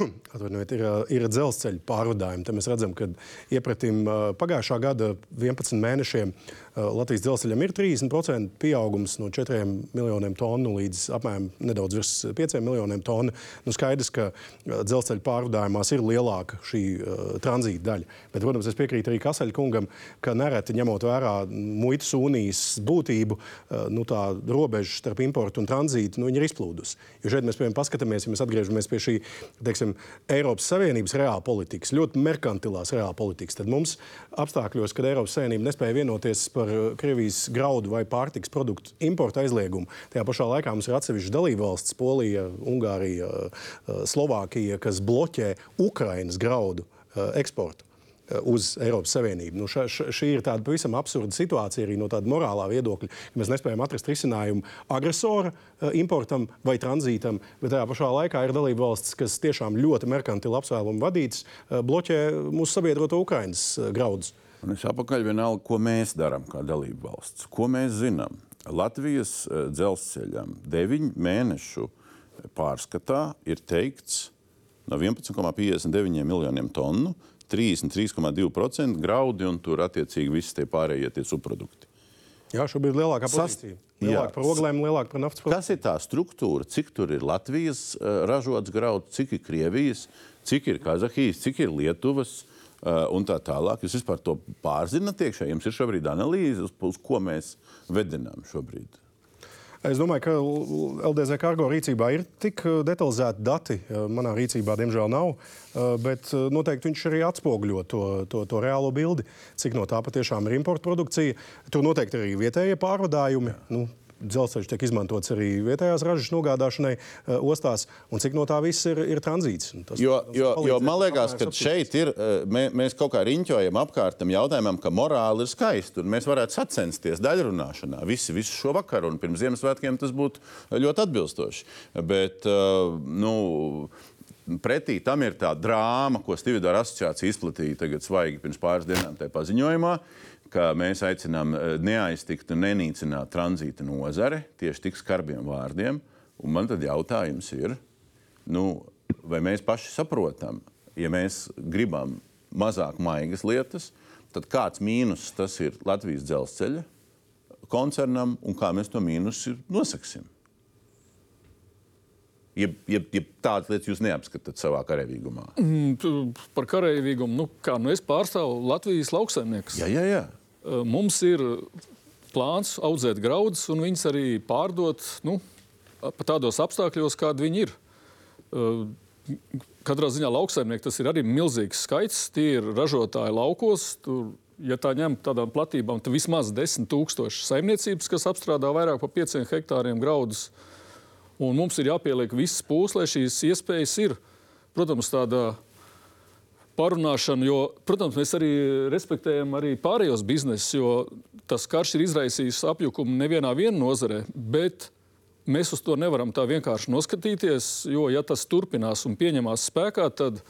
ir, ir dzelzceļa pārvadājumi. Te mēs redzam, ka iepratim eh, pagājušā gada 11 mēnešiem eh, Latvijas dzelzceļam ir 30% pieaugums no 4 miljoniem tonu līdz apmēram nedaudz virs 5 miljoniem tonu. Nu, skaidrs, ka dzelzceļa pārvadājumās ir lielāka šī uh, tranzīta daļa. Bet, protams, es piekrītu arī Kasaļkungam, ka nereti ņemot vērā muitas unijas būtību, uh, nu, tā robeža starp importu un tranzītu nu, ir izplūdusi. Jo šeit mēs piemēram paskatāmies, ja mēs atgriežamies pie šī teiksim, Eiropas Savienības reāla politikas, ļoti merkantilās reāla politikas, tad mums apstākļos, kad Eiropas Savienība nespēja vienoties par uh, Krievijas graudu vai pārtiks produktu importu aizliegumu, tajā pašā laikā mums ir atsevišķas dalībvalstis, Polija, Ungārija, uh, Slovākija, kas bloķē Ukrainas graudu eksportu uz Eiropas Savienību. Nu, ša, ša, šī ir tāda pavisam absurda situācija arī no tāda morālā viedokļa. Mēs nespējam atrast risinājumu agresora uh, importam vai tranzītam, bet tajā pašā laikā ir dalība valsts, kas tiešām ļoti merkantili apsvērumu vadīts, bloķē mūsu sabiedroto Ukraiņas graudus. Un es apakaļ vienalga, ko mēs darām kā dalība valsts. Ko mēs zinām? Latvijas dzelzceļam deviņu mēnešu pārskatā ir teikts, no 11,59 miljoniem tonu 33,2% graudi un tur attiecīgi visi tie pārējie tie subprodukti. Jā, šobrīd ir lielākā pozīcija. Lielāka par oglēm, lielāka par naftas produktu. Kas ir tā struktūra? Cik tur ir Latvijas uh, ražots grauds, cik ir Krievijas, cik ir Kazahijas, cik ir Lietuvas uh, un tā tālāk? Jūs vispār to pārzināt iekšā? Jums ir šobrīd analīze, uz, uz ko mēs vedinām šobrīd? Es domāju, ka LDZ kargo rīcībā ir tik uh, detalizēti dati. Uh, manā rīcībā, diemžēl, nav. Uh, bet noteikti viņš arī atspoguļo to, to, to reālo bildi, cik no tā patiešām ir importa produkcija. Tur noteikti arī vietējie pārvadājumi. Nu, dzelzceļš tiek izmantots arī vietējās ražas nogādāšanai uh, ostās, un cik no tā viss ir, ir tranzīts. Tas, Jo, tas jo, jo man liekas, ka šeit ir, eh, mē, mēs kaut kā riņķojam apkārt tam jautājumam, ka morāli ir skaisti. un Mēs varētu sacensties daļrunāšanā visi, visu šo vakaru, un pirms Ziemassvētkiem tas būtu ļoti atbilstoši. Bet, eh, nu, Pretī tam ir tā drāma, ko Stīvdāra asociācija izplatīja tagad svaigi pirms pāris dienām tajā paziņojumā, ka mēs aicinām eh, neaiztikt un nenīcināt tranzīta nozare tieši tik skarbiem vārdiem. Un man tad jautājums ir, nu, vai mēs paši saprotam, ja mēs gribam mazāk maigas lietas, tad kāds mīnus tas ir Latvijas dzelzceļa koncernam un kā mēs to mīnusu nosaksim? Ja, ja, ja tādas lietas jūs neapskatāt savā karavīgumā. Mm, Par karavīgumu, nu, kā nu es pārstāvu Latvijas lauksaimniekus. Jā, jā, jā. Mums ir plāns audzēt graudus un viņus arī pārdot nu, tādos apstākļos, kādi viņi ir. Katrā ziņā lauksaimnieki tas ir arī milzīgs skaits. Tie ir ražotāji laukos. Tur, ja tā ņem tādām platībām, tad vismaz 10 tūkstoši saimniecības, kas apstrādā vairāk par 5 hektāriem graudus. Un mums ir jāpieliek viss pūles, lai šīs iespējas ir. Protams, tāda parunāšana, jo, protams, mēs arī respektējam arī pārējos biznesus, jo tas karš ir izraisījis apjukumu nevienā nozarē. Bet mēs uz to nevaram tā vienkārši noskatīties, jo, ja tas turpinās un pieņemās spēkā, tad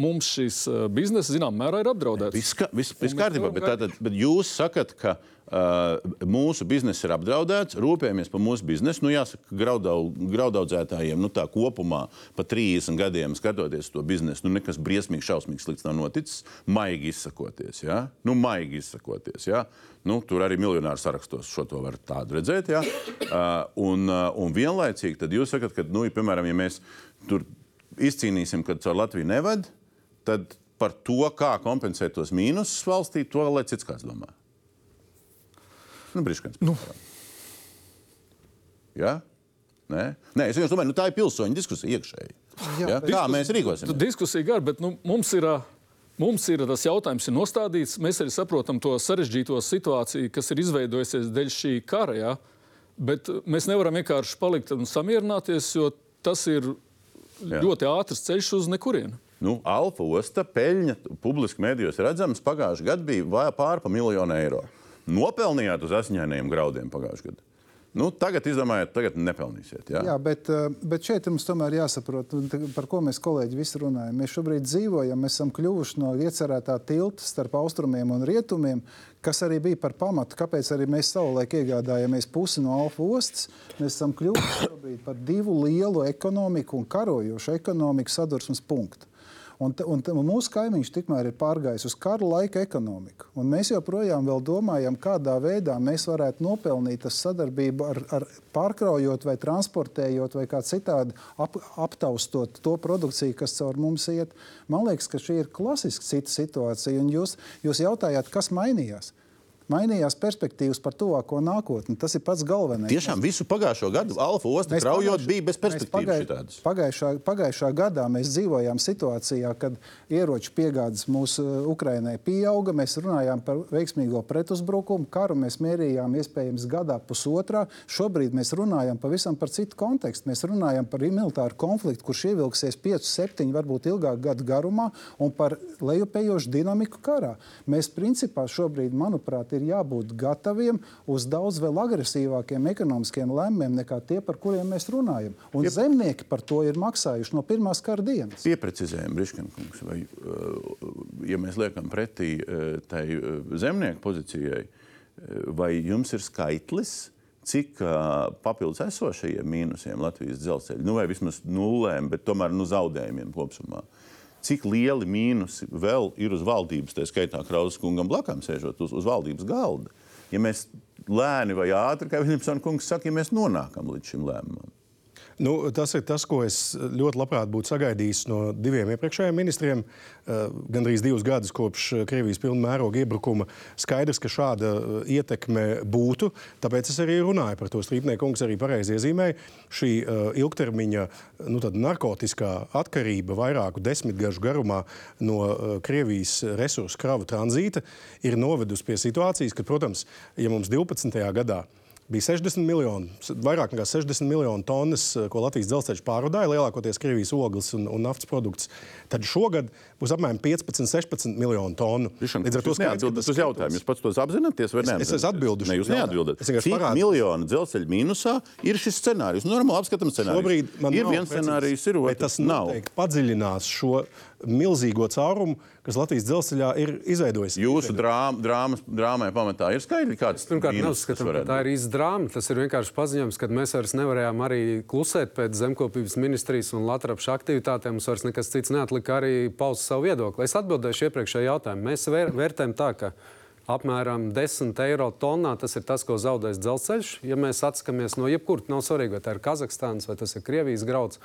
mums šis uh, bizness, zinām, mērā ir apdraudēts. Viss, Un mēs kārtībā, bet, tātad, bet jūs sakat, ka uh, mūsu bizness ir apdraudēts, rūpējamies par mūsu biznesu. Nu, jāsaka, graudau, graudaudzētājiem nu, tā kopumā pa 30 gadiem skatoties to biznesu, nu, nekas briesmīgs, šausmīgs slikts nav noticis. Maigi izsakoties, ja? nu, maigi izsakoties. Ja? Nu, tur arī miljonāru sarakstos šo to var redzēt. Ja? Uh, un, uh, un vienlaicīgi jūs sakat, ka, nu, ja, piemēram, ja mēs tur izcīnīsim, ka caur Latviju neved, tad par to, kā kompensēt tos mīnusus valstī, to lai cits kāds domā. Nu, Briškans. Nu. Ja? Nē? Nē, es domāju, nu, tā ir pilsoņu diskusija iekšēji. Jā, Ja? Kā mēs rīkosimies? Diskusija gara, bet nu, mums ir. Mums ir tas jautājums, ir nostādīts. Mēs arī saprotam to sarežģīto situāciju, kas ir izveidojusies dēļ šī kara. Ja? Bet mēs nevaram vienkārši palikt un samierināties, jo tas ir Jā. ļoti ātrs ceļš uz nekurienu. Nu, Alfa osta peļņa publiski mēdījos redzams pagājušajā gadā bija vai- pār pa miljonu eiro. Nopelnījāt uz asiņainajiem graudiem pagājušajā gadā. Nu, tagad izdomājat, tagad nepelnīsiet. Ja? Jā, bet, eh, bet šeit mums tomēr jāsaprot, par ko mēs kolēģi visi runājam. Mēs šobrīd dzīvojam, mēs esam kļuvuši no iecerētā tilta starp austrumiem un rietumiem, kas arī bija par pamatu, kāpēc arī mēs savulaik iegādājāmies pusi no Alfa ostas. Mēs esam kļuvuši par divu lielu ekonomiku un karojošu ekonomiku sadursmes punktu. Un, un, un mūsu kaimiņš tikmēr ir pārgājis uz kara laika ekonomiku. Un mēs joprojām domājam, kādā veidā mēs varētu nopelnīt sadarbību ar, ar pārkraujot vai transportējot vai kā citādi ap, aptaustot to produkciju, kas caur mums iet. Man liekas, ka šī ir klasiski cita situācija. Un jūs, jūs jautājāt, kas mainījās? Mainījās perspektīvas par tuvāko nākotni. Tas ir pats galvenais. Tiešām visu pagājušo gadu Alfa osta kraujot pagājuš- bija bez perspektīvas. šitādas. Pagājušā, pagājušā gadā mēs dzīvojām situācijā, kad ieroču piegādes mūsu uh, Ukrainai pieauga. Mēs runājām par veiksmīgo pretuzbrukumu. Karu mēs mērījām iespējams gadā pusotrā. Šobrīd mēs runājam pavisam par citu kontekstu. Mēs runājam par militāru konfliktu, kurš ievilksies 5, 7, varbūt ilgāk gadu garumā, un par lejupējošu dinamiku karā. Mēs principā šobrīd, manuprāt, ir jābūt gataviem uz daudz vēl agresīvākiem ekonomiskiem lēmumiem nekā tie, par kuriem mēs runājam. Un Jep. zemnieki par to ir maksājuši no pirmās kara dienas. Pieprecizējam, Briškankungs, vai, uh, ja mēs liekam pretī uh, tai uh, zemnieku pozīcijai, vai jums ir skaitlis, cik uh, papildus esošajiem mīnusiem Latvijas dzelzceļa, nu vai vismaz nulēm, bet tomēr nu, zaudējumiem kopumā? Cik lieli mīnusi vēl ir uz valdības, tā skaitā Krausas kungam blakām sēžot uz, uz valdības galda? Ja mēs lēni vai ātri, kā Viljams Kungs saka, ja mēs nonākam līdz šim lēmumam. Nu, tas ir tas, ko es ļoti labprāt būtu sagaidījis no diviem iepriekšējiem ministriem. Uh, gandrīz divus gadus kopš uh, Krievijas pilna mēroga iebrukuma skaidrs, ka šāda uh, ietekme būtu. Tāpēc es arī runāju par to. Strīdnieks kungs arī pareizi iezīmēja. Šī ilgtermiņa nu, narkotiskā atkarība vairāku desmitgažu garumā no Krievijas resursu kravu tranzīta ir novedusi pie situācijas, ka, protams, ja mums 12. gadā bija 60 miljoni, vairāk nekā 60 miljonu tonnas, eh, ko Latvijas dzelzceļš pārvadāja, lielākoties Krievijas ogles un, un naftas produktus. Tad šogad būs apmēram 15, 16 miljonu tonu. Līdz ar to atbildat uz jautājumu. Jūs pats to apzināties vai nē? Es, es atbildu. Ne, jūs neatbildat. Cik parādu. miljonu dzelzceļa mīnusā ir šis scenārijs? Normāli apskatām scenāriju. Šobrīd man ir viens scenārijs, ir otrs. Tas nav. padziļinās šo milzīgo caurumu, kas Latvijas dzelzceļā ir izveidojis. Jūsu drām, drāmas, drāmai pamatā ir skaidri, kāds Pirmkārt, neuzskatām, ka tā ir īsta drāma. Tas ir vienkārši paziņojums, ka mēs vairs nevarējām arī klusēt pēc zemkopības ministrijas un Latvijas aktivitātēm. Mums vairs nekas cits neatlika arī paust savu viedokli. Es atbildēšu iepriekšējā jautājumā. Mēs vēr, vērtējam tā, ka apmēram 10 eiro tonnā. Tas ir tas, ko zaudēs dzelzceļš. Ja mēs atskamies no jebkuras, nav svarīgi, vai tā ir Kazahstānas vai tas ir Krievijas grauds.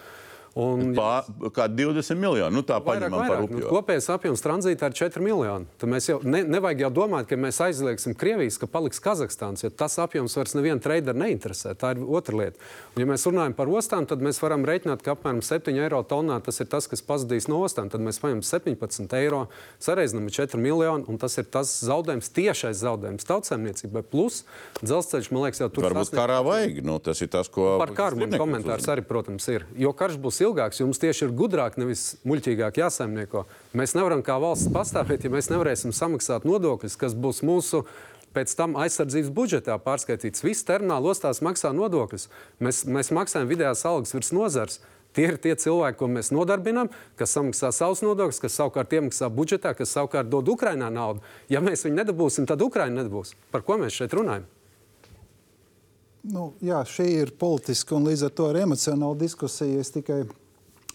Un, Pā, kā 20 miljoni. Nu, tā vairāk, upju. Nu, kopējais apjoms tranzītā ir 4 miljoni. Tad mēs jau ne, nevajag jau domāt, ka mēs aizliegsim Krievijas, ka paliks Kazahstāns, jo tas apjoms vairs nevienu traderu neinteresē. Tā ir otra lieta. Un, ja mēs runājam par ostām, tad mēs varam reiķināt, ka apmēram 7 eiro tonnā tas ir tas, kas pazudīs no ostām. Tad mēs paņemam 17 eiro, sareizinām 4 miljoni, un tas ir tas zaudējums, tiešais zaudējums tautsēmniecībai. Plus dzelzceļš, man liekas, jau tur varbūt sasniegt... karā vajag. Nu, tas ir tas, ko. Par karu komentārs arī, protams, ir. Jo karš būs būs ilgāks, jums tieši ir gudrāk, nevis muļķīgāk jāsaimnieko. Mēs nevaram kā valsts pastāvēt, ja mēs nevarēsim samaksāt nodokļus, kas būs mūsu pēc tam aizsardzības budžetā pārskaitīts. Visi termināli ostās maksā nodokļus. Mēs, mēs maksājam vidējās algas virs nozars. Tie ir tie cilvēki, ko mēs nodarbinām, kas samaksā savus nodokļus, kas savukārt iemaksā budžetā, kas savukārt dod Ukraiņā naudu. Ja mēs viņu nedabūsim, tad Ukraiņa nedabūs. Par ko mēs šeit runājam? Nu, jā, šī ir politiska un līdz ar to arī emocionāla diskusija. Es tikai,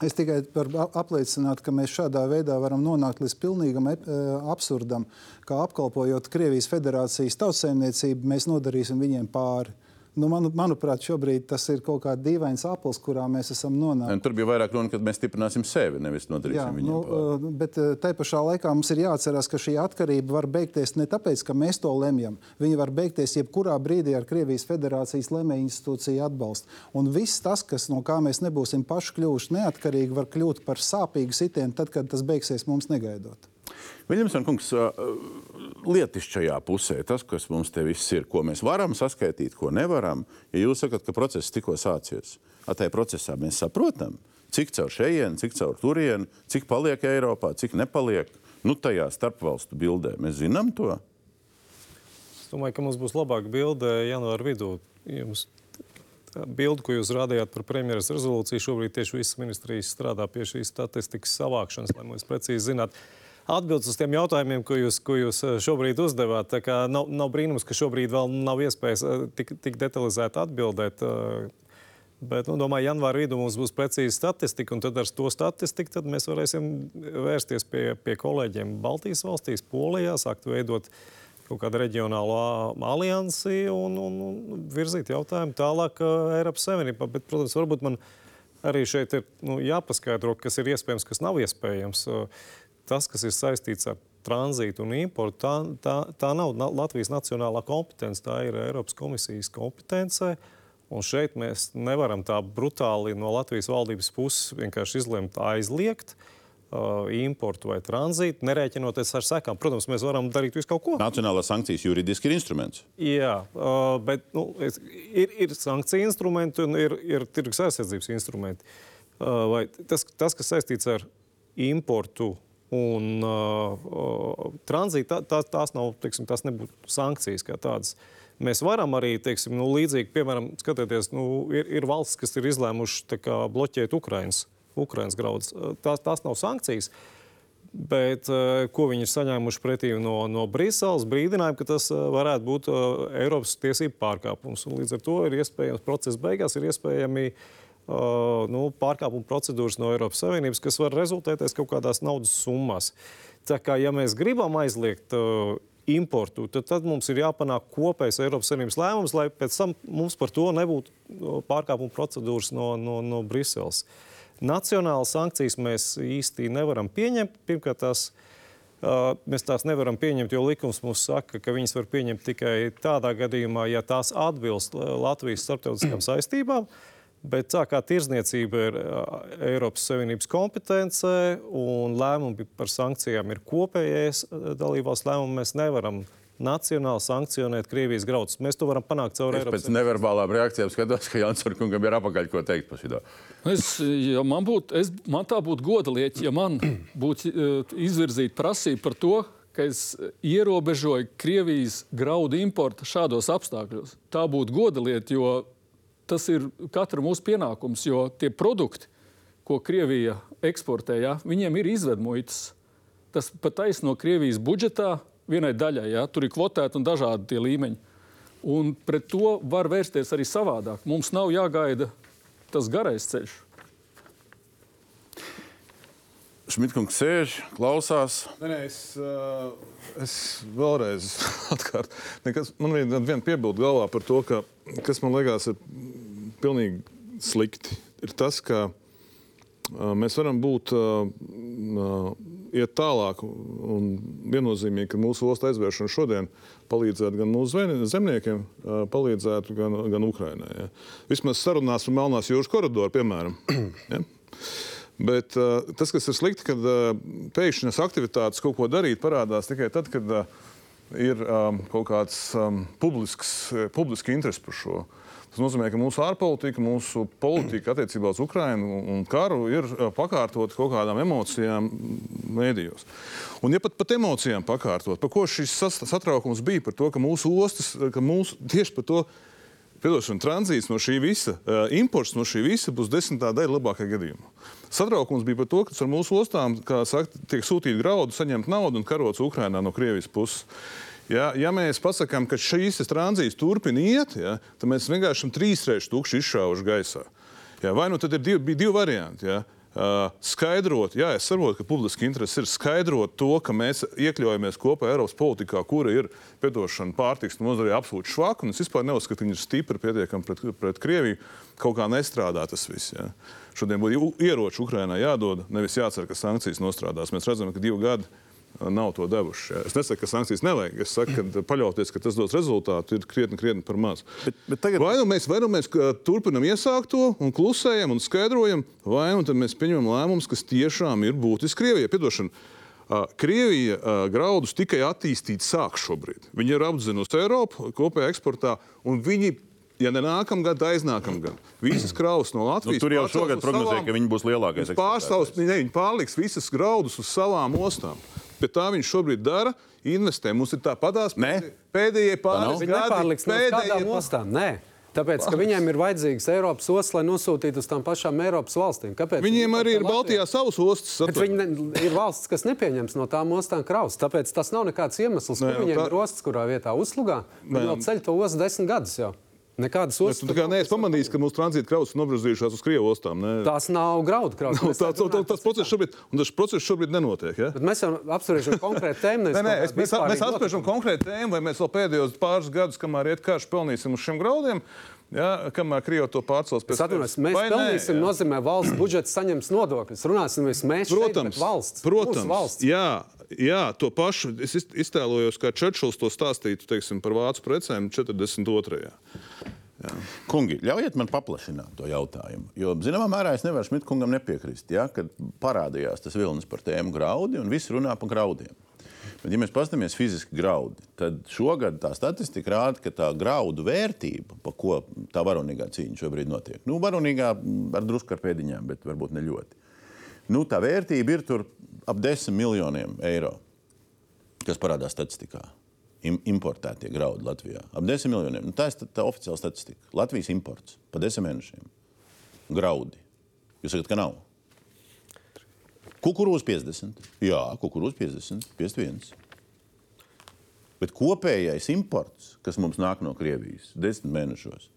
es tikai varu apliecināt, ka mēs šādā veidā varam nonākt līdz pilnīgam e, absurdam, kā apkalpojot Krievijas federācijas tautsēmniecību, mēs nodarīsim viņiem pāri. Nu, man, manuprāt, šobrīd tas ir kaut kāds dīvains apels, kurā mēs esam nonākuši. Tur bija vairāk runa, ka mēs stiprināsim sevi, nevis nodarīsim viņu. Nu, pār. bet tai pašā laikā mums ir jāatcerās, ka šī atkarība var beigties ne tāpēc, ka mēs to lemjam. Viņa var beigties jebkurā brīdī ar Krievijas federācijas lemēju institūciju atbalstu. Un viss tas, kas, no kā mēs nebūsim paši kļuvuši neatkarīgi, var kļūt par sāpīgu sitienu tad, kad tas beigsies mums negaidot. Viljamson kungs, lietišķajā pusē, tas, kas mums te viss ir, ko mēs varam saskaitīt, ko nevaram, ja jūs sakat, ka process tikko sācies, tad tajā procesā mēs saprotam, cik caur šejienu, cik caur turienu, cik paliek Eiropā, cik nepaliek. Nu, tajā starpvalstu bildē mēs zinām to. Es domāju, ka mums būs labāka bilde janvāra vidū. Jums bildi, ko jūs rādījāt par premjeras rezolūciju, šobrīd tieši visas ministrijas strādā pie šīs statistikas savākšanas, lai mēs precīzi zinātu atbildes uz tiem jautājumiem, ko jūs, ko jūs eh, šobrīd uzdevāt. Nav, nav brīnums, ka šobrīd vēl nav iespējas eh, tik, tik detalizēti atbildēt. Eh, bet, nu, domāju, janvāra vidū mums būs precīza statistika, un tad ar to statistiku mēs varēsim vērsties pie, pie kolēģiem Baltijas valstīs, Polijā, sākt veidot kaut kādu reģionālu aliansi un, un, un virzīt jautājumu tālāk Eiropas Savienībā. Bet, protams, varbūt man arī šeit ir nu, jāpaskaidro, kas ir iespējams, kas nav iespējams. Uh, tas, kas ir saistīts ar tranzītu un importu, tā, tā, tā nav Latvijas nacionālā kompetence, tā ir Eiropas komisijas kompetence. Un šeit mēs nevaram tā brutāli no Latvijas valdības puses vienkārši izlemt aizliegt uh, importu vai tranzītu, nerēķinoties ar sekām. Protams, mēs varam darīt visu kaut ko. Nacionālās sankcijas juridiski ir instruments. Jā, uh, bet nu, ir, ir sankciju instrumenti un ir, ir tirgus aizsardzības instrumenti. Uh, tas, tas, kas saistīts ar importu un uh, uh, tranzīta, tā, tā, tās nav, teiksim, tās nebūtu sankcijas kā tādas. Mēs varam arī, teiksim, nu, līdzīgi, piemēram, skatieties, nu, ir, ir valsts, kas ir izlēmuši kā, bloķēt Ukrainas, Ukrainas graudus. Uh, tās, tās nav sankcijas. Bet uh, ko viņi ir saņēmuši pretī no, no Briseles, brīdinājumu, ka tas varētu būt Eiropas tiesību pārkāpums. Un līdz ar to ir iespējams, procesa beigās ir iespējami uh, uh, nu, pārkāpuma procedūras no Eiropas Savienības, kas var rezultēties kaut kādās naudas summās. Tā kā ja mēs gribam aizliegt uh, importu, tad, tad mums ir jāpanāk kopējs Eiropas Savienības lēmums, lai pēc tam mums par to nebūtu pārkāpuma procedūras no, no, no Briseles. Nacionālas sankcijas mēs īsti nevaram pieņemt. Pirmkārt, tās, uh, mēs tās nevaram pieņemt, jo likums mums saka, ka viņas var pieņemt tikai tādā gadījumā, ja tās atbilst Latvijas starptautiskām saistībām. Uh, Bet tā kā tirzniecība ir Eiropas Savienības kompetence un lēmumi par sankcijām ir kopējais dalībvalsts lēmumi, mēs nevaram nacionāli sankcionēt Krievijas graudus. Mēs to varam panākt caur Es Eiropas pēc neverbālām reakcijām skatos, ka Jansons kungam ir apakaļ ko teikt par šo. Es, ja man, būt, es, man tā būtu goda lieta, ja man būtu izvirzīta prasība par to, ka es ierobežoju Krievijas graudu importu šādos apstākļos. Tā būtu goda lieta, jo tas ir katra mūsu pienākums, jo tie produkti, ko Krievija eksportē, ja, viņiem ir izvedmuitas. Tas pat taisno Krievijas budžetā vienai daļai. Ja, tur ir kvotēti un dažādi tie līmeņi. Un pret to var vērsties arī savādāk. Mums nav jāgaida tas garais ceļš. Šmitkungs sēž, klausās. Nē, nē, es, uh, es vēlreiz atkārtoju. Man ir viena piebilde galvā par to, ka, kas man liekas, ir pilnīgi slikti. Ir tas, ka uh, mēs varam būt, uh, uh, iet tālāk un viennozīmīgi, ka mūsu ostas aizvēršana šodien palīdzētu gan mūsu zemniekiem, uh, palīdzētu gan, gan Ukrainai. Ja. Vismaz sarunās par Melnās jūras koridoru, piemēram. Ja. Bet uh, tas, kas ir slikti, kad uh, pēkšņas aktivitātes kaut ko darīt, parādās tikai tad, kad uh, ir um, kaut kāds um, publisks, publiski interesi par šo. Tas nozīmē, ka mūsu ārpolitika, mūsu politika attiecībā uz Ukrajinu un karu ir pakārtot kaut kādām emocijām mēdījos. Un, ja pat par emocijām pakārtot, par ko šis satraukums bija, par to, ka mūsu ostas, ka mūsu tieši par to Piedošana, tranzīts no šī visa, imports no šī visa būs desmitā daļa labākajā gadījumā. Satraukums bija par to, ka ar mūsu ostām saka, tiek sūtīti graudi, saņemt naudu un karots Ukrainā no Krievijas puses. Ja, ja mēs pasakām, ka šīs tranzīts turpina iet, ja, tad mēs vienkārši esam trīsreiz tukši izšāvuši gaisā. Ja, vai nu tad ir divi, divi varianti? Ja? Uh, skaidrot, jā, es saprotu, ka publiski interesi ir skaidrot to, ka mēs iekļaujamies kopā Eiropas politikā, kura ir piedošana pārtiks nozarē absolūti švaka. Es vispār neuzskatu, ka viņi ir stipri pietiekami pret, pret Krieviju. Kaut kā nestrādā tas viss. Jā. Šodien būtu ieroči Ukrainai jādod, nevis jācer, ka sankcijas nostrādās. Mēs redzam, ka divi gadi nav to devuši. Jā. Es nesaku, ka sankcijas nevajag. Es saku, ka paļauties, ka tas dos rezultātu, ir krietni, krietni par maz. Bet, bet tagad... Vai nu mēs, vai nu mēs turpinām iesākt to un klusējam un skaidrojam, vai nu mēs pieņemam lēmumus, kas tiešām ir būtiski Krievijai. Piedošana. Krievija graudus tikai attīstīt sāk šobrīd. Viņi ir apzinusi Eiropu kopējā eksportā, un viņi ja ne nākamgad, tad aiznākamgad. Visas kravas no Latvijas. Nu, tur jau šogad prognozēja, ka viņi būs lielākais. Pārstāvs, ne, viņi pārliks visas graudus uz savām ostām. Bet tā viņš šobrīd dara, investē. Mums ir tā padās pēdējie pāris gadi. Nepārliks no kādām ostām. Nē. Tāpēc, ka viņiem ir vajadzīgas Eiropas ostas, lai nosūtītu uz tām pašām Eiropas valstīm. Kāpēc? Viņiem arī ir Baltijā savas ostas. Viņi ne, ir valsts, kas nepieņems no tām ostām kravas. Tāpēc tas nav nekāds iemesls, ka viņiem tā... ir ostas, kurā vietā uzslugā. Viņi jau ceļ to ostu desmit gadus jau. Nekādas ostas. Kā neesi pamanījis, ka mūsu tranzīta kravas ir novirzījušās uz Krievu ostām. Ne? Tās nav graudu kravas. No, tā, tā, tā, tas process šobrīd, tas process šobrīd nenotiek. Ja? Bet mēs apspriežam konkrētu tēmu. nē, nē, es, mēs, mēs apspriežam konkrētu tēmu, vai mēs vēl pēdējos pāris gadus, kamēr iet karš, pelnīsim uz šiem graudiem. Ja, kamēr Krievija to pārcels pēc tam, mēs vai pelnīsim, nē, nozīmē, valsts budžets saņems nodokļus. Runāsim, mēs protams, šeit, valsts. Protams, valsts. Jā, jā, to pašu es iztēlojos, kā Čečils to stāstītu teiksim, par vācu precēm 42. Jā. Kungi, ļaujiet man paplašināt to jautājumu. Jo, zināmā mērā, es nevaru Šmitkungam nepiekrist, ja, kad parādījās tas vilnis par tēmu graudi un viss runā par graudiem. Bet, ja mēs paskatāmies fiziski graudi, tad šogad tā statistika rāda, ka tā graudu vērtība, pa ko tā varonīgā cīņa šobrīd notiek, nu, varonīgā ar drusku ar pēdiņām, bet varbūt ne ļoti. Nu, tā vērtība ir ap 10 miljoniem eiro, kas parādās statistikā importētie graudi Latvijā. Ap 10 miljoniem. Nu, tā ir tā, oficiāla statistika. Latvijas imports pa 10 mēnešiem. Graudi. Jūs sakat, ka nav. Kukurūza 50. Jā, kukurūza 50, 51. Bet kopējais imports, kas mums nāk no Krievijas 10 mēnešos,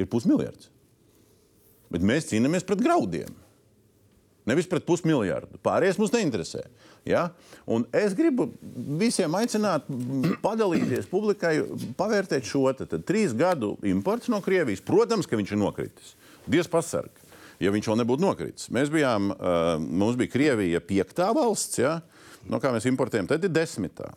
ir pusmiljards. Bet mēs cīnāmies pret graudiem. Nevis pret pusmiljardu. Pārējais mums neinteresē. Ja? Un es gribu visiem aicināt, padalīties publikai, pavērtēt šo te, trīs gadu importu no Krievijas. Protams, ka viņš ir nokritis. Dievs pasarg, ja viņš vēl nebūtu nokritis. Mēs bijām, uh, mums bija Krievija piektā valsts, ja? no kā mēs importējam, tad ir desmitā.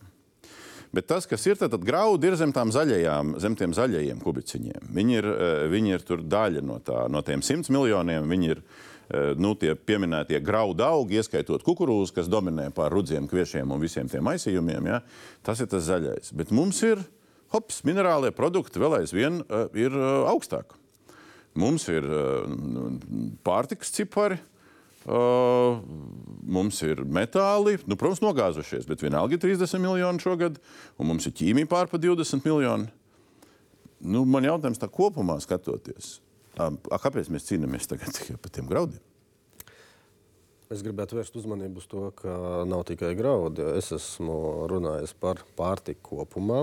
Bet tas, kas ir, tad, tad graudi ir zem tām zaļajām, zem tiem zaļajiem kubiciņiem. Viņi ir, viņi ir daļa no, tā, no tiem simts miljoniem. Viņi ir eh, nu, tie pieminētie graudu augi, ieskaitot kukurūzu, kas dominē pār rudziem, kviešiem un visiem tiem aizsījumiem. Ja? Tas ir tas zaļais. Bet mums ir hops, minerālie produkti vēl aizvien uh, ir uh, augstāk. Mums ir pārtikas cipari, uh, mums ir metāli, nu, protams, nogāzušies, bet vienalga ir 30 miljoni šogad, un mums ir ķīmija pār pa 20 miljoni. Nu, man jautājums tā kopumā skatoties, a, kāpēc mēs cīnāmies tagad tikai par tiem graudiem? Es gribētu vērst uzmanību uz to, ka nav tikai graudi. Es esmu runājis par pārtiku kopumā.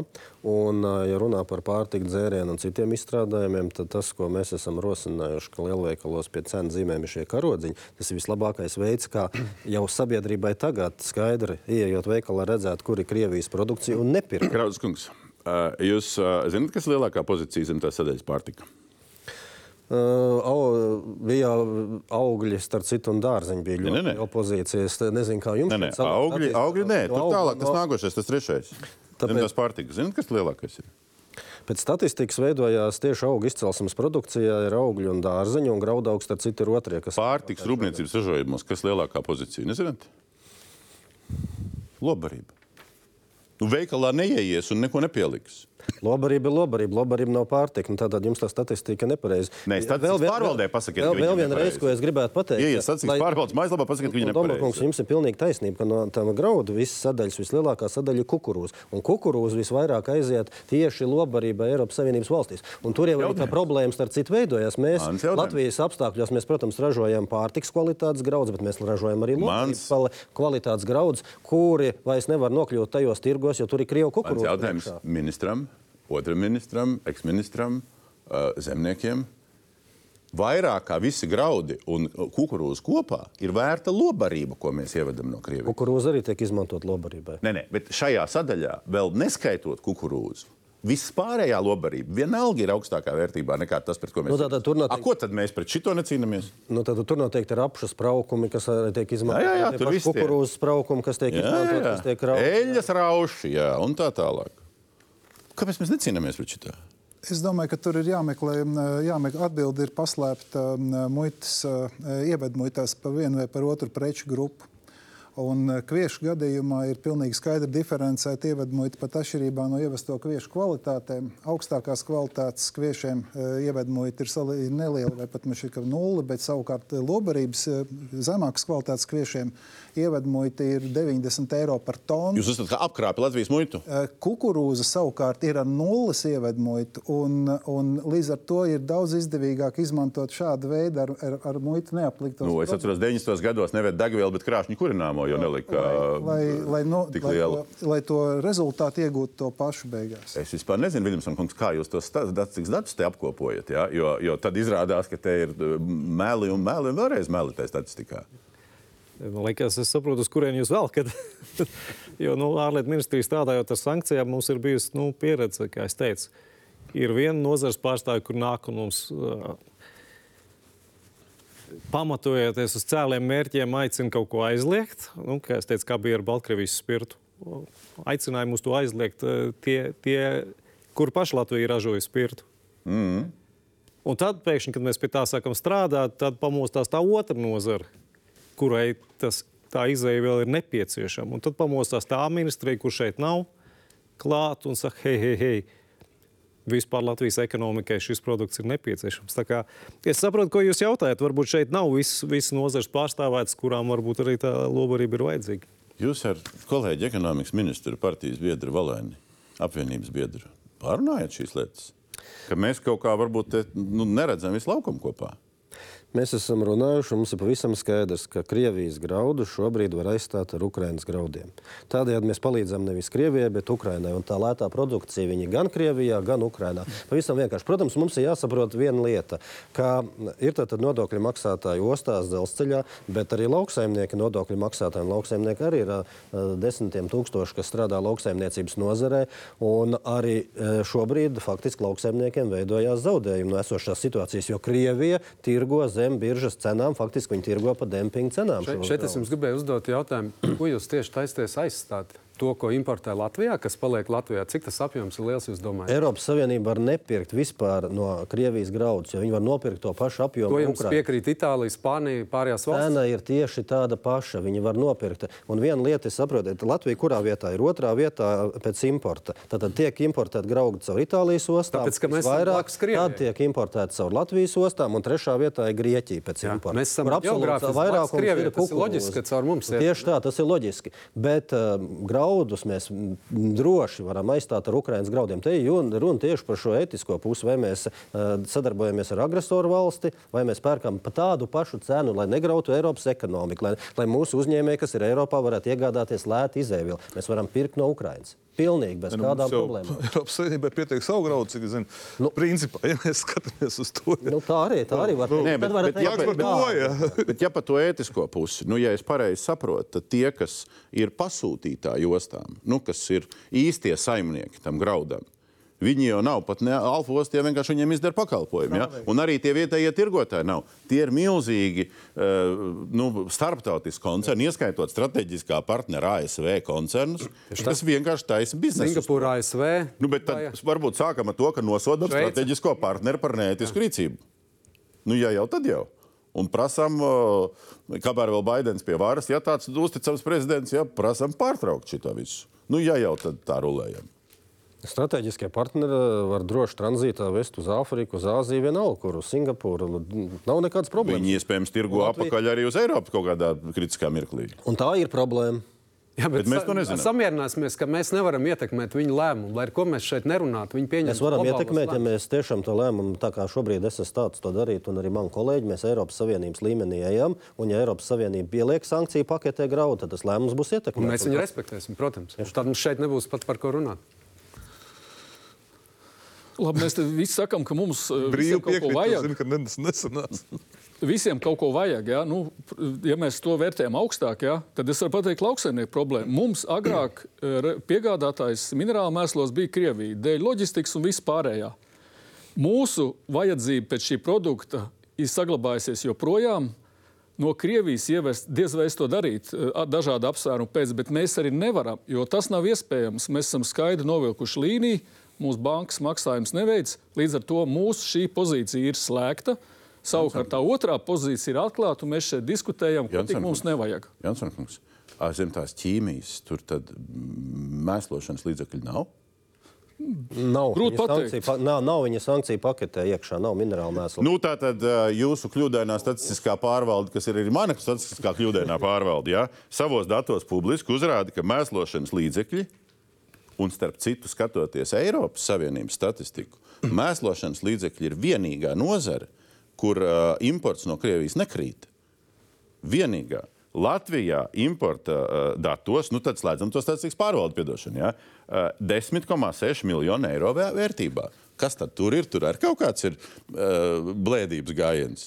Un, ja runā par pārtiku, dzērienu un citiem izstrādājumiem, tad tas, ko mēs esam rosinājuši, ka lielveikalos pie cenu zīmēm ir šie karodziņi, tas ir vislabākais veids, kā jau sabiedrībai tagad skaidri ieejot veikalā redzēt, kur ir Krievijas produkcija un nepirkt. Kraudas kungs, jūs zināt, kas ir lielākā pozīcija zem tā sadaļas pārtika? Uh, bija augļi, starp citu, un dārziņi bija ļoti Ne, ne, ne. opozīcijas. Nezinu, kā jums Savā augļi, augļi nē, tur tālāk, tas no- nākošais, tas trešais. Tāpēc-. Tās pārtikas, zināt, kas lielākais ir? Pēc statistikas veidojās tieši augu izcelsmes produkcijā, ir augļi un dārziņi, un graudaugs, starp citu, ir otrie. Kas... Pārtikas rūpniecības ražojumos, kas lielākā pozīcija, nezināt? Lobarība. Nu, veikalā neieies un neko nepieliks. Lobarība ir lobarība, lobarība nav pārtika. Nu, Tātad jums tā statistika ir nepareiza. Nē, statistikas pārvaldē pasakiet, vēl, vēl ir viena reize, ko es gribētu pateikt. Ieiet ka- statistikas lai- pārvaldes mājaslapā, pasakiet, ka Tomēr, kungs, nepareiza. jums ir pilnīgi taisnība, ka no tām graudu visas sadaļas vislielākā sadaļa ir kukurūza. Un kukurūza visvairāk aiziet tieši lobarībā Eiropas Savienības valstīs. Un tur jau ir tā problēma starp citu veidojās. Mēs Mans. Latvijas apstākļos, mēs, protams, ražojam pārtiks kvalitātes graudus, bet mēs ražojam arī lobarības kvali- kvalitātes graudus, kuri vairs nevar nokļūt tajos tirgos, jo tur ir Krievu kukurūza. jautājums ministram, otram ministram, eksministram, uh, zemniekiem. Vairāk kā visi graudi un kukurūza kopā ir vērta lobarība, ko mēs ievedam no Krievijas. Kukurūza arī tiek izmantot lobarībai. Nē, nē, bet šajā sadaļā, vēl neskaitot kukurūzu, viss pārējā lobarība vienalga ir augstākā vērtībā nekā tas, pret ko mēs Nu, tātad tur noteikti- A, Ko tad mēs pret šito necīnāmies? Nu, tad tur noteikti ir apšu spraukumi, kas arī tiek izmantot. Jā, jā, jā, tur viss tie. kukurūzas spraukumi, kas tiek Jā, izmantot, jā, kas tiek rauti. Eļļas rauši, jā, un tā tālāk. Kāpēc mēs necīnāmies pret šito? Es domāju, ka tur ir jāmeklē, jāmeklē atbildi, ir paslēpta muitas, eh, ievedmuitās par vienu vai par otru preču grupu. Un eh, kviešu gadījumā ir pilnīgi skaidri diferencēta ievedmuita pat atšķirībā no ievesto kviešu kvalitātēm. Augstākās kvalitātes kviešiem eh, ievedmuita ir, ir neliela vai pat šeit nulle, bet savukārt eh, lobarības zemākas kvalitātes kviešiem ievedmuita ir 90 eiro par tonu. Jūs esat kā apkrāpi Latvijas muitu. Kukurūza savukārt ir ar nulles ievedmuitu, un, un līdz ar to ir daudz izdevīgāk izmantot šādu veidu ar, ar, ar muitu neapliktos. Nu, es atceros, 90. gados nevienu degvielu, bet krāšņu kurināmo jau nelika lai, lai, no, tik lai, lielu. to, lai to rezultātu iegūtu to pašu beigās. Es vispār nezinu, Viljams, kungs, kā jūs tos statistikas datus te apkopojat. Ja? Jo, jo tad izrādās, ka te ir uh, meli un meli un vēlreiz meli tajā statistikā. Man liekas, es saprotu, uz kurien jūs velkat. jo nu, ārlietu ministrija strādājot ar sankcijām, mums ir bijusi nu, pieredze, kā es teicu. Ir viena nozares pārstāvja, kur nāk un mums uh, pamatojoties uz cēliem mērķiem, aicina kaut ko aizliegt. Nu, kā es teicu, kā bija ar Baltkrievijas spirtu. Aicināja mums to aizliegt uh, tie, tie kur paši Latvija ražoja spirtu. Mm. Un tad pēkšņi, kad mēs pie tā sākam strādāt, tad pamostās tā otra nozara, kurai tas, tā izēja vēl ir nepieciešama. Un tad pamostās tā ministrija, kur šeit nav klāta un saka, hei, hei, hei. Vispār Latvijas ekonomikai šis produkts ir nepieciešams. Es saprotu, ko jūs jautājat. Varbūt šeit nav visas vis nozares pārstāvētas, kurām varbūt arī tā lobarība ir vajadzīga. Jūs ar kolēģi ekonomikas ministru partijas biedru Valēni, apvienības biedru, pārunājat šīs lietas? Ka mēs kaut kā varbūt te, nu, neredzam visu laukumu kopā. Mēs esam runājuši, un mums ir pavisam skaidrs, ka Krievijas graudu šobrīd var aizstāt ar Ukraiņas graudiem. Tādējādi mēs palīdzam nevis Krievijai, bet Ukraiņai. Tā lētā produkcija viņa gan Krievijā, gan Ukraiņā. Pavisam vienkārši. Protams, mums ir jāsaprot viena lieta, ka ir tātad nodokļu maksātāji ostās, dzelzceļā, bet arī lauksaimnieki nodokļu maksātāji. Lauksaimnieki arī ir desmitiem tūkstoši, kas strādā lauksaimniecības nozarē. Arī šobrīd faktiski lauksaimniekiem veidojās zaudējumi no esošās situācijas, jo Krievija tirgo zem biržas cenām, faktiski viņi tirgo pa dempinga cenām. Šos šeit es jums gribēju uzdot jautājumu, ko jūs tieši taisties aizstāt? To, ko importē Latvijā, kas paliek Latvijā? Cik tas apjoms ir liels, jūs domājat? Eiropas Savienība var nepirkt vispār no Krievijas graudus, jo viņi var nopirkt to pašu apjomu. To jums Ukrainā. piekrīt Itālija, Spānija, pārējās valsts? Cena ir tieši tāda paša. Viņi var nopirkt. Un viena lieta, saprotiet, Latvija kurā vietā ir otrā vietā pēc importa. Tad tiek importēta graudu caur Itālijas ostām. Tāpēc, mēs Krievijai. tad tiek importēta caur Latvijas ostām, un trešā vietā ir Grieķija pēc Jā, importa. mēs esam blakus vairākums Krievijai. ir Tas ir loģiski, ka caur mums iet. Tieši tā, tas ir loģiski. Bet uh, graudus mēs droši varam aizstāt ar Ukraiņas graudiem. Te ir runa tieši par šo etisko pusi. Vai mēs sadarbojamies ar agresoru valsti, vai mēs pērkam pa tādu pašu cenu, lai negrautu Eiropas ekonomiku, lai, lai mūsu uzņēmēji, kas ir Eiropā, varētu iegādāties lētu izēvielu. Mēs varam pirkt no Ukraiņas. Pilnīgi bez Nu, kādām problēmām. Eiropas Savienībai pietiek savu graudu, cik es zinu. Nu, Principā, ja mēs skatāmies uz to, Nu, tā arī, tā arī var Nu. Nē, Tad bet, bet, teikt, ja, par bet, to, ja. bet, ja par to ētisko pusi, nu, ja es pareizi saprotu, tad tie, kas ir pasūtītāji ostām, nu, kas ir īstie saimnieki tam graudam, Viņi jau nav pat ne alfa ostā, vienkārši viņiem izdara pakalpojumu. Ja? Un arī tie vietējie tirgotāji nav. Tie ir milzīgi uh, nu, starptautiski koncerni, ieskaitot strateģiskā partnera ASV koncernus, kas vienkārši taisa biznesu. Singapūra, ASV. Nu, bet tad varbūt sākam ar to, ka nosodām Šveice. strateģisko partneri par neētisku rīcību. Nu, ja jau tad jau. Un prasām, uh, kamēr vēl Baidens pie varas, ja tāds uzticams prezidents, ja prasām pārtraukt šo visu. Nu, ja jau tad tā rulējam. Strateģiskie partneri var droši tranzītā vest uz Āfriku, uz Āziju, vienalga, kur uz Singapūru. Nav nekādas problēmas. Viņi iespējams tirgo Latvija- apakaļ arī uz Eiropu kaut kādā kritiskā mirklī. Un tā ir problēma. Jā, Bet mēs to nezinām. Samierināsimies, ka mēs nevaram ietekmēt viņu lēmumu. Lai ar ko mēs šeit nerunātu, viņi pieņem. Mēs varam ietekmēt, ja lēmumus. mēs tiešām to lēmumu, tā kā šobrīd es esmu tāds to darīt, un arī mani kolēģi, mēs Eiropas Savienības līmenī ejam, un ja Eiropas Savienība pieliek sankciju paketē graudu, tad tas lēmums būs Un ietekmēts. mēs viņu respektēsim, protams. Tad mums šeit nebūs pat par ko runāt. Labi, mēs te visi sakām, ka mums eh, brīvi kaut ko vajag. zinu, ka nes- nesanāca. Visiem kaut ko vajag. Ja? Nu, ja mēs to vērtējam augstāk, ja? tad es varu pateikt, ka lauksaimnieku problēma. Mums agrāk eh, piegādātājs minerālu mēslos bija Krievija, dēļ loģistikas un viss pārējā. Mūsu vajadzība pēc šī produkta ir saglabājusies joprojām. No Krievijas ievest, diez vai es to darītu, eh, dažādu apsvērumu pēc, bet mēs arī nevaram, jo tas nav iespējams. Mēs esam skaidri novilkuši līniju, mūsu bankas maksājums neveic, līdz ar to mūsu šī pozīcija ir slēgta. Savukārt tā otrā pozīcija ir atklāta, un mēs šeit diskutējam, ko tik mums nevajag. Jansons, zem tās ķīmijas, tur tad mēslošanas līdzekļi nav. Nav, Grūti pateikt. pa- nav, nav viņa sankcija paketē iekšā, nav minerāla mēsla. Nu, tā tad jūsu kļūdainā statistiskā pārvalde, kas ir arī mana statistiskā kļūdainā pārvalde, ja, savos datos publiski uzrāda, ka mēslošanas līdzekļi, un starp citu, skatoties Eiropas Savienības statistiku, mēslošanas līdzekļi ir vienīgā nozare, kur uh, imports no Krievijas nekrīt. Vienīgā. Latvijā importa uh, datos, nu tad slēdzam to statistikas pārvaldu, piedošanu, ja, uh, 10,6 miljonu eiro vē- vērtībā. Kas tad tur ir? Tur arī kaut kāds ir uh, blēdības gājiens.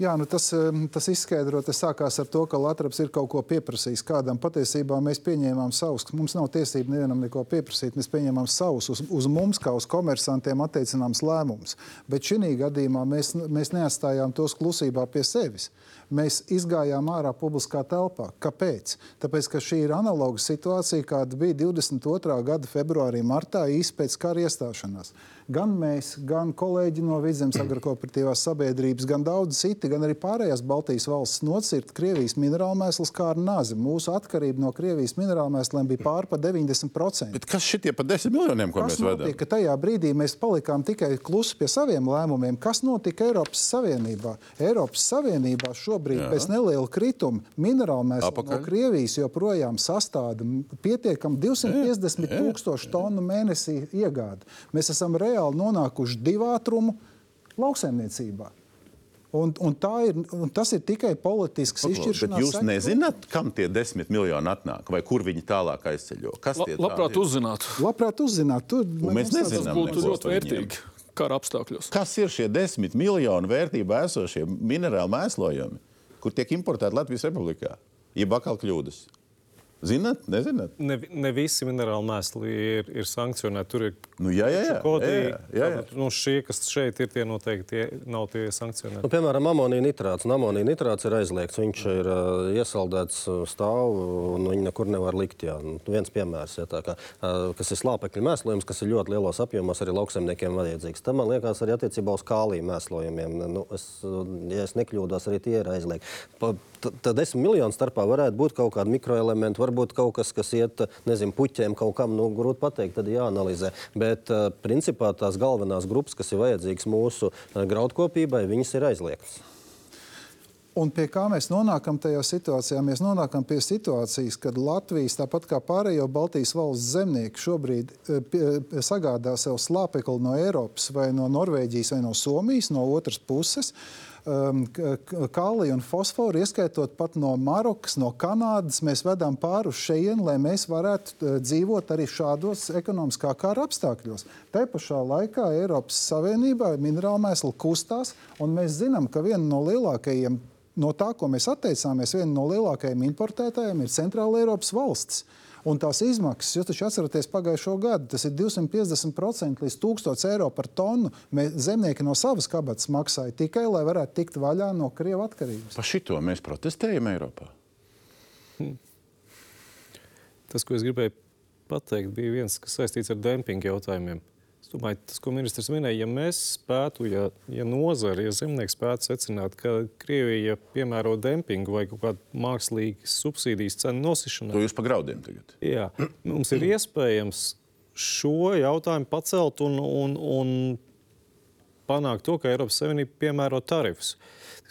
Jā, nu tas, tas izskaidro, tas sākās ar to, ka Latvijas ir kaut ko pieprasījis kādam. Patiesībā mēs pieņēmām savus, mums nav tiesību nevienam neko pieprasīt. Mēs pieņēmām savus, uz, uz mums, kā uz komersantiem, attiecināms lēmumus. Bet šī gadījumā mēs, mēs neatstājām tos klusībā pie sevis. Mēs izgājām ārā publiskā telpā. Kāpēc? Tāpēc, ka šī ir analoga situācija, kāda bija 22. gada februārī, martā, īsi pēc kara iestāšanās. Gan mēs, gan kolēģi no Vidzemes agrokooperatīvās sabiedrības, gan daudz citi, gan arī pārējās Baltijas valstis nocirta Krievijas minerālmēslus kā ar nāzi. Mūsu atkarība no Krievijas minerālmēsliem bija pār pa 90%. Bet kas šitie pa 10 miljoniem, ko Kas mēs vedam? notika tajā brīdī? Mēs palikām tikai klusi pie saviem lēmumiem. Kas notika Eiropas Savienībā? Eiropas Savienībā šobrīd Jā. bez neliela krituma Apakaļ. no Krievijas joprojām sastāda pietiekami 250 tūkstošu tonu mēnesī iegādi. Mēs esam reāli nonākuši divātrumu lauksaimniecībā. Un, un tā ir, un tas ir tikai politisks Bet izšķiršanās. jūs sekums. nezināt, kam tie 10 miljoni atnāk, vai kur viņi tālāk aizceļo? Kas La, tie labprāt ir? uzzinātu. Labprāt uzzināt, tur mēs mums tāds- Tas nezinām. būtu ļoti vērtīgi kara apstākļos. Kas ir šie 10 miljoni vērtībā esošie minerāli mēslojumi, kur tiek importēti Latvijas Republikā? Jeb atkal kļūdas. Zināt, nezināt? Ne, ne visi minerāli mēsli ir, ir sankcionēti. Tur ir Nu, jā, jā, jā. kodī. jā, jā, jā. Tātad, Nu, šie, kas šeit ir, tie noteikti tie, nav tie sankcionēti. Nu, piemēram, amonija nitrāts. Un amonija nitrāts ir aizliegts. Viņš ir uh, iesaldēts uh, stāv, un viņu nekur nevar likt. Jā. Nu, viens piemērs, jā, tā kā, uh, kas ir slāpekļu mēslojums, kas ir ļoti lielos apjomos arī lauksaimniekiem vajadzīgs. Tam man liekas arī attiecībā uz kāliju mēslojumiem. Nu, es, ja es nekļūdos, arī tie ir aizliegti. Pa, Tad desmit miljonu starpā varētu būt kaut kādi mikroelementi, varbūt kaut kas, kas iet, nezinu, puķiem kaut kam, nu, grūti pateikt, tad jāanalizē. Bet, uh, principā, tās galvenās grupas, kas ir vajadzīgas mūsu uh, graudkopībai, viņas ir aizliegtas. Un pie kā mēs nonākam tajā situācijā? Mēs nonākam pie situācijas, kad Latvijas, tāpat kā pārējo Baltijas valsts zemnieki, šobrīd eh, pie- sagādā sev slāpekli no Eiropas, vai no Norvēģijas, vai no Somijas, no otras puses. Um, k- k- Kāliju un fosforu, ieskaitot pat no Marokas, no Kanādas, mēs vedam pāri uz šejienu, lai mēs varētu eh, dzīvot arī šādos ekonomiskā kara apstākļos. Te pašā laikā Eiropas Savienībā minerāla mēsli kustās, un mēs zinām, ka viena no lielākajiem no tā, ko mēs atteicāmies, viena no lielākajiem importētājiem ir Centrāla Eiropas valsts. Un tās izmaksas, jūs taču atceraties pagājušo gadu, tas ir 250% līdz 1000 eiro par tonu. Mēs, zemnieki no savas kabatas maksāja tikai, lai varētu tikt vaļā no Krievijas atkarības. Par šito mēs protestējam Eiropā. Tas, ko es gribēju pateikt, bija viens, kas saistīts ar dempinga jautājumiem. Domāju, tas, ko ministrs minēja, ja mēs spētu, ja, ja nozare, ja zemnieks spētu secināt, ka Krievija piemēro dempingu vai kaut kādu mākslīgu subsīdijas cenu nosišanai, To jūs pa graudiem tagad. Jā, mums ir iespējams šo jautājumu pacelt un, un, un panākt to, ka Eiropas Savienība piemēro tarifus.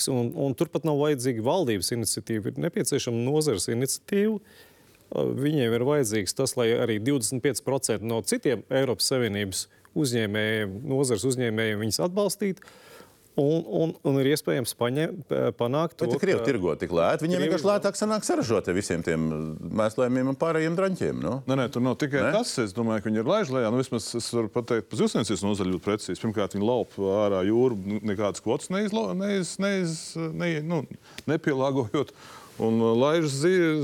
Un, un turpat nav vajadzīga valdības iniciatīva, ir nepieciešama nozares iniciatīva. Uh, Viņiem ir vajadzīgs tas, lai arī 25% no citiem Eiropas Savienības uzņēmējiem, nozares uzņēmējiem viņus atbalstītu. Un, un, un ir iespējams paņem, panākt to, ja Krievi tirgo tik lēti, viņiem vienkārši lētāk sanāk saražot ar visiem tiem mēslojumiem un pārējiem draņķiem. Nu? Nē, nē, tur nav tikai Ne? tas. Es domāju, ka viņi ir laiž lejā. Nu, vismaz es varu pateikt, par zivsainicības nozari ļoti precīzi. Pirmkārt, viņi laupa ārā jūru, nu, nekādas kvotas neizlo- neiz, neiz, ne, nu, nepielāgojot. Un laiž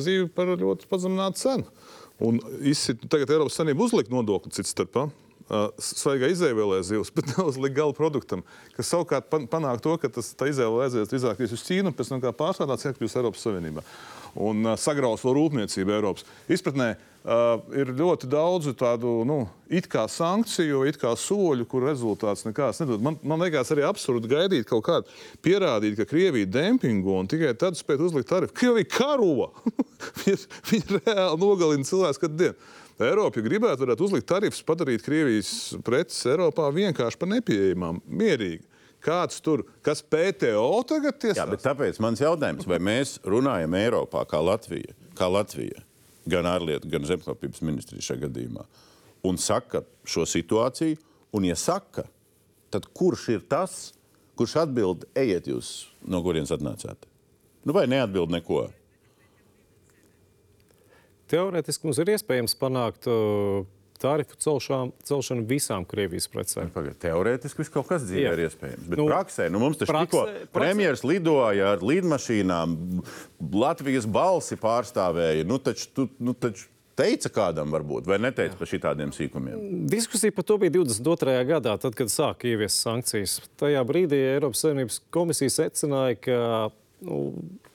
zivi par ļoti pazeminātu cenu. Un izsit, tagad Eiropas Savienība uzliek nodokli cits starpā. Uh, Svaigā izēvēlē zivs, bet neuzliek gala produktam, kas savukārt pan- panāk to, ka tas izēvēlē aizies drīzāk uz Ķīnu, pēc tam kā pārstrādāts iekļūst Eiropas Savienībā. Un sagraus vēl rūpniecību Eiropas izpratnē. Uh, ir ļoti daudz tādu nu, it kā sankciju, it kā soļu, kur rezultāts nekāds nedod. Man, man liekas, arī absurdi gaidīt kaut kādu pierādīt, ka Krievija dempingo un tikai tad spēt uzlikt tarifu. Krievija karo! Viņi viņi reāli nogalina cilvēku katru dienu. Eiropa, ja gribētu, varētu uzlikt tarifus, padarīt Krievijas preces Eiropā vienkārši par nepieejamām, mierīgi. Kāds tur, kas PTO tagad tiesā? Jā, bet tāpēc mans jautājums, vai mēs runājam Eiropā kā Latvija, kā Latvija gan ārlietu, gan zemkopības ministrija šajā gadījumā, un saka šo situāciju, un ja saka, tad kurš ir tas, kurš atbild, ejiet jūs, no kurienes atnācāt? Nu, vai neatbild neko? Teorētiski mums ir iespējams panākt uh, tarifu celšām, celšanu visām Krievijas precēm. Pagad, teorētiski viss kaut kas dzīvē Jā. ir iespējams. Bet Nu, nu, praksē, nu, mums taču tikko premjerministrs lidoja ar lidmašīnām, Latvijas balsi pārstāvēja. Nu, taču, tu, nu, taču teica kādam, varbūt, vai neteica par šitādiem sīkumiem. Diskusija par to bija 22. gadā, tad, kad sāka ieviest sankcijas. Tajā brīdī Eiropas Savienības komisija secināja, ka nu,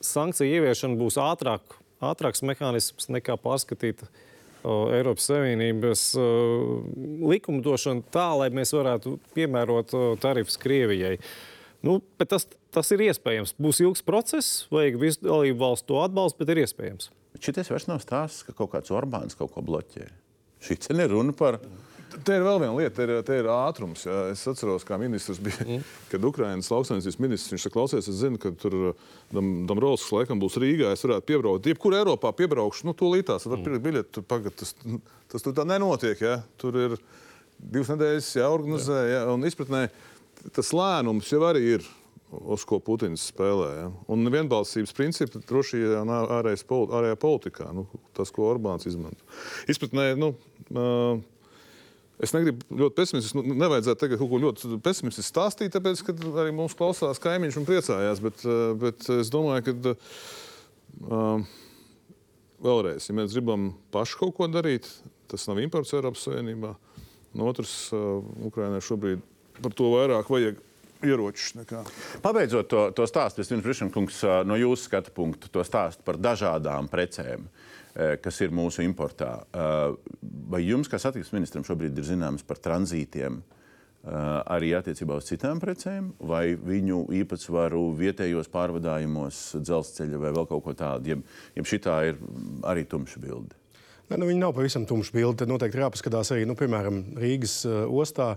sankciju ieviešana būs ātrāk, ātrāks mehānisms nekā pārskatīt o, Eiropas Savienības o, likumdošanu tā, lai mēs varētu piemērot o, tarifus Krievijai. Nu, tas, tas ir iespējams. Būs ilgs process, vajag visu dalību valstu atbalstu, bet ir iespējams. Bet šis vairs nav stāsts, ka kaut kāds Orbāns kaut ko bloķē. Šī cena ir runa par. Te ir vēl viena lieta, ir, te ir ātrums. Jā. Es atceros, kā ministrs bija, mm. kad Ukraiņas lauksaimniecības ministrs viņš klausies, es zinu, ka tur Dam, Dombrovskis laikam būs Rīgā. Es varētu piebraukt, jebkur Eiropā piebraukšu, nu, to lītās, var pirkt biļeti. Pagad, tas, tas tur tā nenotiek. Jā. Tur ir divas nedēļas jāorganizē, jā, un izpratnē tas lēnums jau arī ir. Uz ko Putins spēlē. Ja? Un vienbalsības principi droši vien ārējā politikā, nu, tas, ko Orbāns izmanto. Izpratnē, nu, uh, Es negribu ļoti pesimistiski, nu, nevajadzētu tagad kaut ko ļoti pesimistiski stāstīt, tāpēc, ka arī mums klausās kaimiņš un priecājās. Bet, eh, bet es domāju, ka uh, vēlreiz, ja mēs gribam paši kaut ko darīt, tas nav imports Eiropas Savienībā. No otras, uh, Ukrainai šobrīd par to vairāk vajag ieročus. Pabeidzot to, to stāstu, vispirms Prišankungs ā, no jūsu skatu punktu, to stāstu par dažādām precēm, eh, kas ir mūsu importā. Ā, Vai jums, kā satiksmes ministram, šobrīd ir zināms par tranzītiem ā, arī attiecībā uz citām precēm, vai viņu īpatsvaru vietējos pārvadājumos, dzelzceļa vai vēl kaut ko tādu? Jeb šitā ir arī tumša bilde. Ne, nu, viņi nav pavisam tumši bildi. Tad noteikti ir jāpaskatās arī, nu, piemēram, Rīgas ostā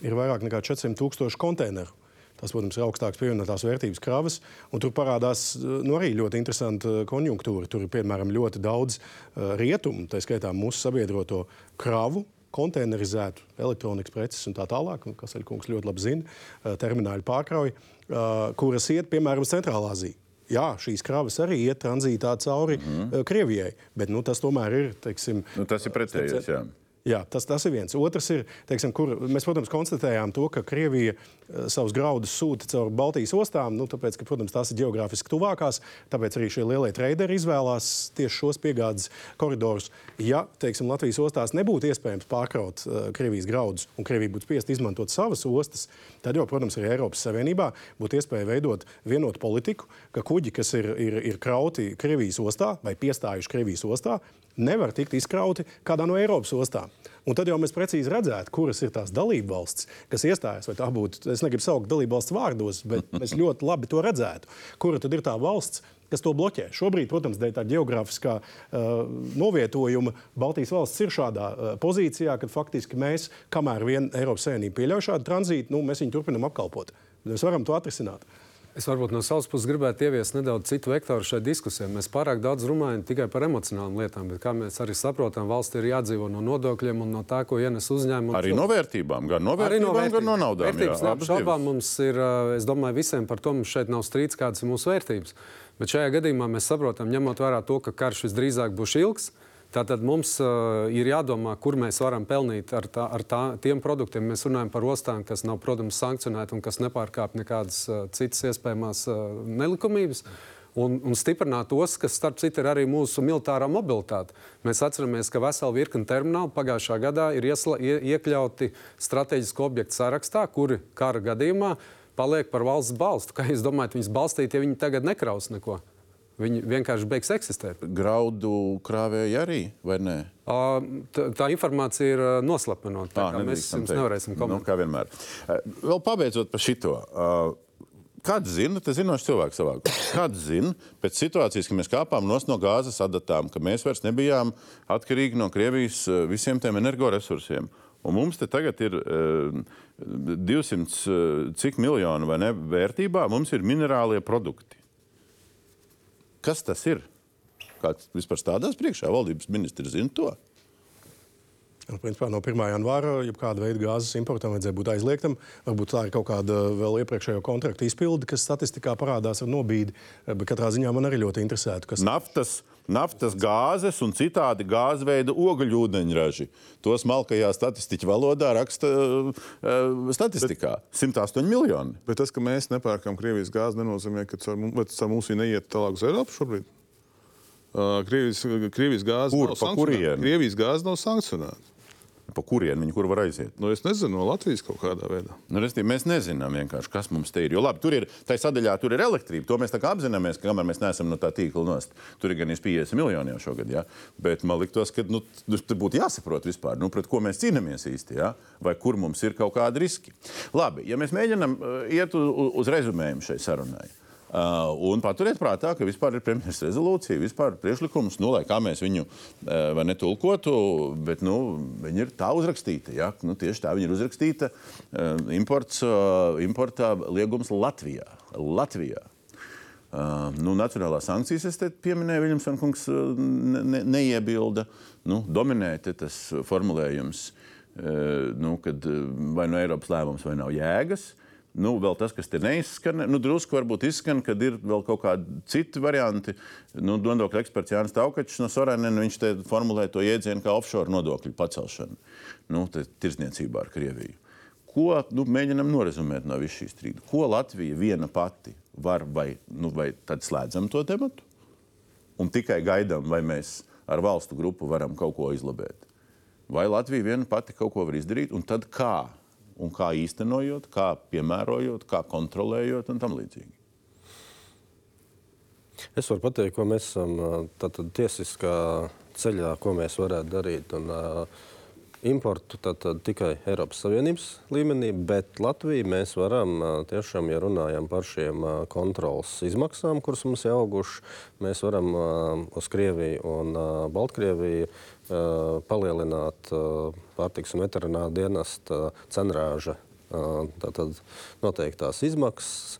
ir vairāk nekā 400 tūkstoši konteineru. Tas, protams, ir augstāks pievienotās vērtības kravas, tur parādās uh, nu, arī ļoti interesanta uh, konjunktūra. Tur ir piemēram ļoti daudz uh, rietumu, tā skaitā mūsu sabiedroto kravu, konteinerizētu elektronikas preces un tā tālāk, kas Elkungs ļoti labi zina, termināļu pārkrauj, kuras iet piemēram uz Centrālā Aziju. Jā, šīs kravas arī iet tranzītā cauri mm -hmm. Krievijai, bet nu, tas tomēr ir. Teiksim, Nu, tas ir pretējais. Jā. Jā, tas, tas ir viens. Otrs ir, teiksim, kur mēs, protams, konstatējām to, ka Krievija eh, savus graudus sūta caur Baltijas ostām, nu, tāpēc, ka, protams, tās ir geogrāfiski tuvākās, tāpēc arī šie lielie traderi izvēlās tieši šos piegādes koridorus. Ja, teiksim, Latvijas ostās nebūtu iespējams pārkraut uh, Krievijas graudus un Krievija būtu spiest izmantot savas ostas, tad jau, protams, arī Eiropas Savienībā būtu iespēja veidot vienotu politiku, ka kuģi, kas ir, ir, ir krauti Krievijas ostā vai piestājuši Krievijas ostā, nevar tikt izkrauti kādā no Eiropas ostām. Un tad jau mēs precīzi redzētu, kuras ir tās dalība valstis, kas iestājas. Vai tā būtu, es negribu saukt dalību valsts vārdos, bet mēs ļoti labi to redzētu. Kura tad ir tā valsts, kas to bloķē? Šobrīd, protams, dēļ tā geogrāfiskā uh, novietojuma Baltijas valsts ir šādā uh, pozīcijā, ka faktiski mēs, kamēr vien Eiropas Savienība pieļauj šādu tranzītu, nu, mēs viņu turpinām apkalpot. Mēs varam to atrisināt. Es varbūt no savas puses gribētu ieviest nedaudz citu vektoru šai diskusijai. Mēs pārāk daudz runājam tikai par emocionālām lietām, bet kā mēs arī saprotam, valsts ir jādzīvo no nodokļiem un no tā, ko ienes uzņēmumi. Arī no vērtībām, gan no vērtībām, no gan no naudām. Vērtības jā, nav abas šaubām. divas. Mums ir, es domāju, visiem par to mums šeit nav strīds, kādas ir mūsu vērtības. Bet šajā gadījumā mēs saprotam, ņemot vērā to, ka karš visdrīzāk būs ilgs. Tātad mums uh, ir jādomā, kur mēs varam pelnīt ar, tā, ar tā, tiem produktiem. Mēs runājam par ostām, kas nav, protams, sankcionēti un kas nepārkāpj nekādas uh, citas iespējamas uh, nelikumības. Un, un stiprināt tos, kas, starp citu, ir arī mūsu militārā mobilitāte. Mēs atceramies, ka vesela virkne terminālu pagājušā gadā ir iesla, ie, iekļauti strateģisku objektu sarakstā, kuri kara gadījumā paliek par valsts balstu. Kā jūs domājat, viņus balstīt, ja viņi tagad nekraus neko? Viņi vienkārši beigs eksistēt. Graudu krāvēji arī, vai ne? Tā, tā informācija ir ā, noslēpta. Ā, Mēs jums nevarēsim Nu, komentēt. kā vienmēr. Vēl pabeidzot par šito. Kāds zina, tas zinošs cilvēks savā. Kāds zina, pēc situācijas, ka mēs kāpām no gāzes adatām, ka mēs vairs nebijām atkarīgi no Krievijas visiem tiem energoresursiem. Un mums te tagad ir uh, 200 uh, cik miljonu vai ne vērtībā, mums ir minerālie produkti. Kas tas ir? Kāds vispār stādās priekšā? Valdības ministrs zina to. Nu, Principā no 1. janvāra jebkāda veida gāzes importam vajadzēja būt aizliegtam. Varbūt tā ir kaut kāda vēl iepriekšējo kontraktu izpilde, kas statistikā parādās ar nobīdi. Bet katrā ziņā man arī ļoti interesētu, kas Naftas, naftas gāzes un citādi gāzveida ogļūdeņraži. To smalkajā statistiķa valodā raksta uh, statistikā. 108 miljoni. Bet tas, ka mēs nepērkam Krievijas gāzi, nenozīmē, ka caur, viņa neiet tālāk uz Eiropu šobrīd. Uh, Krievijas, Krievijas gāze Kur? nav sankcionēta. Krievijas gāze nav sankcionēta. Pa kurien viņi kur var aiziet? Nu, es nezinu, no Latvijas kaut kādā veidā. Nu, restīvi, mēs nezinām, kas mums te ir. Jo labi, tur ir tā sadaļā, tur ir elektrība. To mēs apzināmies, ka kamēr mēs neesam no tā tīkla nost. Tur ir gan 50 miljoni jau šogad. Ja? Bet man liktos, ka nu, tur būtu jāsaprot vispār, nu, pret ko mēs cīnāmies īsti. Ja? Vai kur mums ir kaut kādi riski. Labi, ja mēs mēģinām uh, iet uz, uz rezumējumu šai sarunai. Uh, un paturiet prātā, ka vispār ir premjeras rezolūcija, vispār priekšlikums, nu, lai kā mēs viņu uh, vai netulkotu, bet nu, viņi ir tā uzrakstīta. Ja? Nu, tieši tā viņi ir uzrakstīta. Uh, imports, uh, importā liegums Latvijā. Latvijā. Uh, nu, nacionālās sankcijas, es te pieminēju, Viljams Vankungs uh, ne, ne, neiebilda. Nu, dominē tas formulējums, uh, nu, kad uh, vai nu Eiropas lēmums vai nav jēgas. Nu, vēl tas, kas te neizskan, nu, drusku varbūt izskan, kad ir vēl kaut kādi citi varianti. Nu, nodokļu eksperts Jānis Taukačs no Sorēnena, viņš te formulē to jēdzienu kā offshore nodokļu pacelšanu nu, te tirdzniecībā ar Krieviju. Ko nu, mēģinam norezumēt no visas šīs strīda? Ko Latvija viena pati var vai, nu, vai tad slēdzam to tematu? un tikai gaidām, vai mēs ar valstu grupu varam kaut ko izlabēt. Vai Latvija viena pati kaut ko var izdarīt, un tad kā? Un kā īstenojot, kā piemērojot, kā kontrolējot un tam līdzīgi. Es varu pateikt, ko mēs esam tātad, tiesiskā ceļā, ko mēs varētu darīt. Un, uh, Importu tātad, tikai Eiropas Savienības līmenī, bet Latviju mēs varam tiešām, ja runājam par šiem kontrolas izmaksām, kuras mums ir augušas, mēs varam uz Krieviju un Baltkrieviju palielināt pārtiks un veterinārā dienesta cenrāža noteiktās izmaksas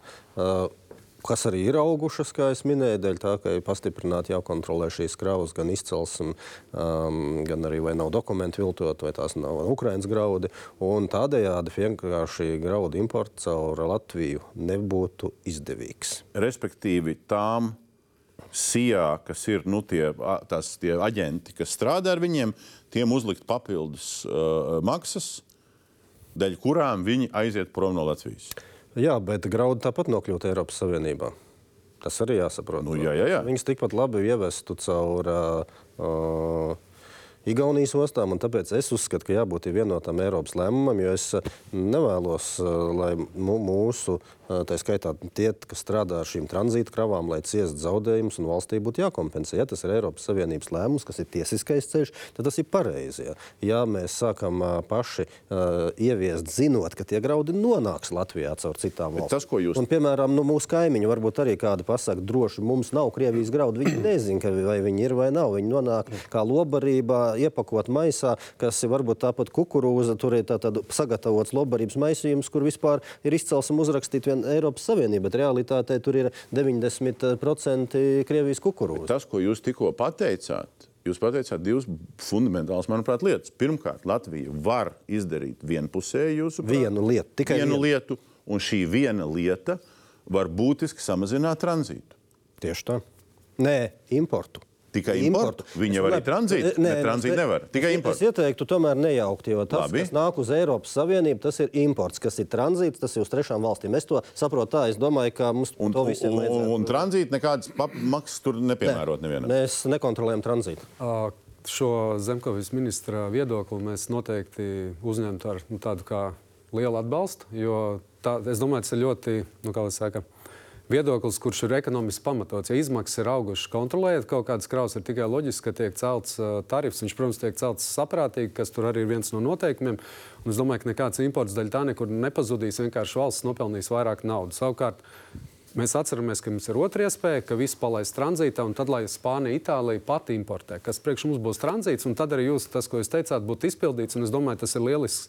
kas arī ir augušas, kā jau minēju, dēļ tā, ka ir pastiprināti jākontrolē šīs kravas, gan izcelsme, um, gan arī vai nav dokumenti viltot, vai tās nav Ukraiņas graudi. Tādējādi vienkārši graudu imports caur Latviju nebūtu izdevīgs. Respektīvi, tām SIA, kas ir nu, tie, tās, tie aģenti, kas strādā ar viņiem, tiem uzlikt papildus uh, maksas, dēļ kurām viņi aiziet prom no Latvijas. Jā, bet graudi tāpat nokļūt Eiropas Savienībā. Tas arī jāsaprot. Nu, jā, jā, jā. Viņus tikpat labi ievestu caur uh, uh, Igaunijas ostām. Tāpēc es uzskatu, ka jābūt vienotam Eiropas lēmumam, jo es uh, nevēlos, uh, lai mūsu, uh, tā skaitā tie, kas strādā ar šīm tranzīta kravām, lai ciest zaudējumus un valstī būtu jākompensē. Ja tas ir Eiropas Savienības lēmums, kas ir tiesiskais ceļš, tad tas ir pareizi. Ja, ja mēs sākam paši uh, ieviest, zinot, ka tie graudi nonāks Latvijā caur citām valstīm. Tas, ko jūs... Un, piemēram, nu, mūsu kaimiņi varbūt arī kādi pasaka, droši mums nav Krievijas graudu. Viņi nezina, vai viņi ir vai nav. Viņi nonāk kā lobarībā iepakot maisā, kas ir varbūt tāpat kukurūza. Tur ir tā, sagatavots lobarības maisījums, kur vispār ir izcelsme uzrakstīt vien Eiropas Savienība, bet realitātē tur ir 90% Krievijas kukurūza. Tas, ko jūs tikko pateicāt, Jūs pateicāt divas fundamentālas, manuprāt, lietas. Pirmkārt, Latvija var izdarīt vienpusēju jūsu prāt, vienu lietu, tikai vienu vienu. lietu, un šī viena lieta var būtiski samazināt tranzītu. Tieši tā. Nē, importu. Tikai importu. Viņa var arī tranzītu. Ne, tranzītu nevar. Tikai es, importu. Es ieteiktu tomēr nejaukt, jo tas, Labi. kas nāk uz Eiropas Savienību, tas ir imports, kas ir tranzīts, tas ir uz trešām valstīm. Es to saprotu tā, es domāju, ka mums Un, to un, visiem un, vajadzētu. un tranzīta nekādas maksas tur nepiemērot nevienam. Mēs nekontrolējam tranzītu. Ā, Šo Zemkovis ministra viedokli mēs noteikti uzņemtu ar nu, tādu kā lielu atbalstu, jo tā, es domāju, tas ir ļoti, nu, kā lai saka, viedoklis, kurš ir ekonomiski pamatots. Ja izmaksas ir augušas, kontrolējot kaut kādas kravas, ir tikai loģiski, ka tiek celts uh, tarifs. Viņš, protams, tiek celts saprātīgi, kas tur arī ir viens no noteikumiem. Un es domāju, ka nekāds imports daļa tā nekur nepazudīs. Vienkārši valsts nopelnīs vairāk naudas. Savukārt, Mēs atceramies, ka mums ir otra iespēja, ka viss palaist tranzītā, un tad, lai Spānija, Itālija pati importē, kas priekš mums būs tranzīts, un tad arī jūs, tas, ko jūs teicāt, būtu izpildīts. Es domāju, tas ir lielisks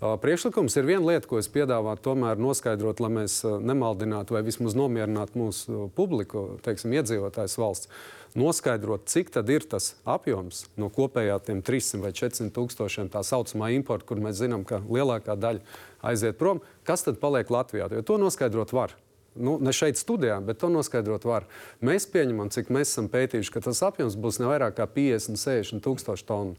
priekšlikums. Ir viena lieta, ko es piedāvātu, tomēr noskaidrot, lai mēs nemaldinātu vai vismaz nomierinātu mūsu publiku, teiksim, iedzīvotājs valsts. Noskaidrot, cik tad ir tas apjoms no kopējā tiem 300 vai 400 tūkstošiem tā saucamā importa, kur mēs zinām, ka lielākā daļa aiziet prom, kas tad paliek Latvijā. Jo to noskaidrot var. Nu, ne šeit studijā, bet to noskaidrot var. Mēs pieņemam, cik mēs esam pētījuši, ka tas apjoms būs ne vairāk kā 50, 60 tūkstoši tonu.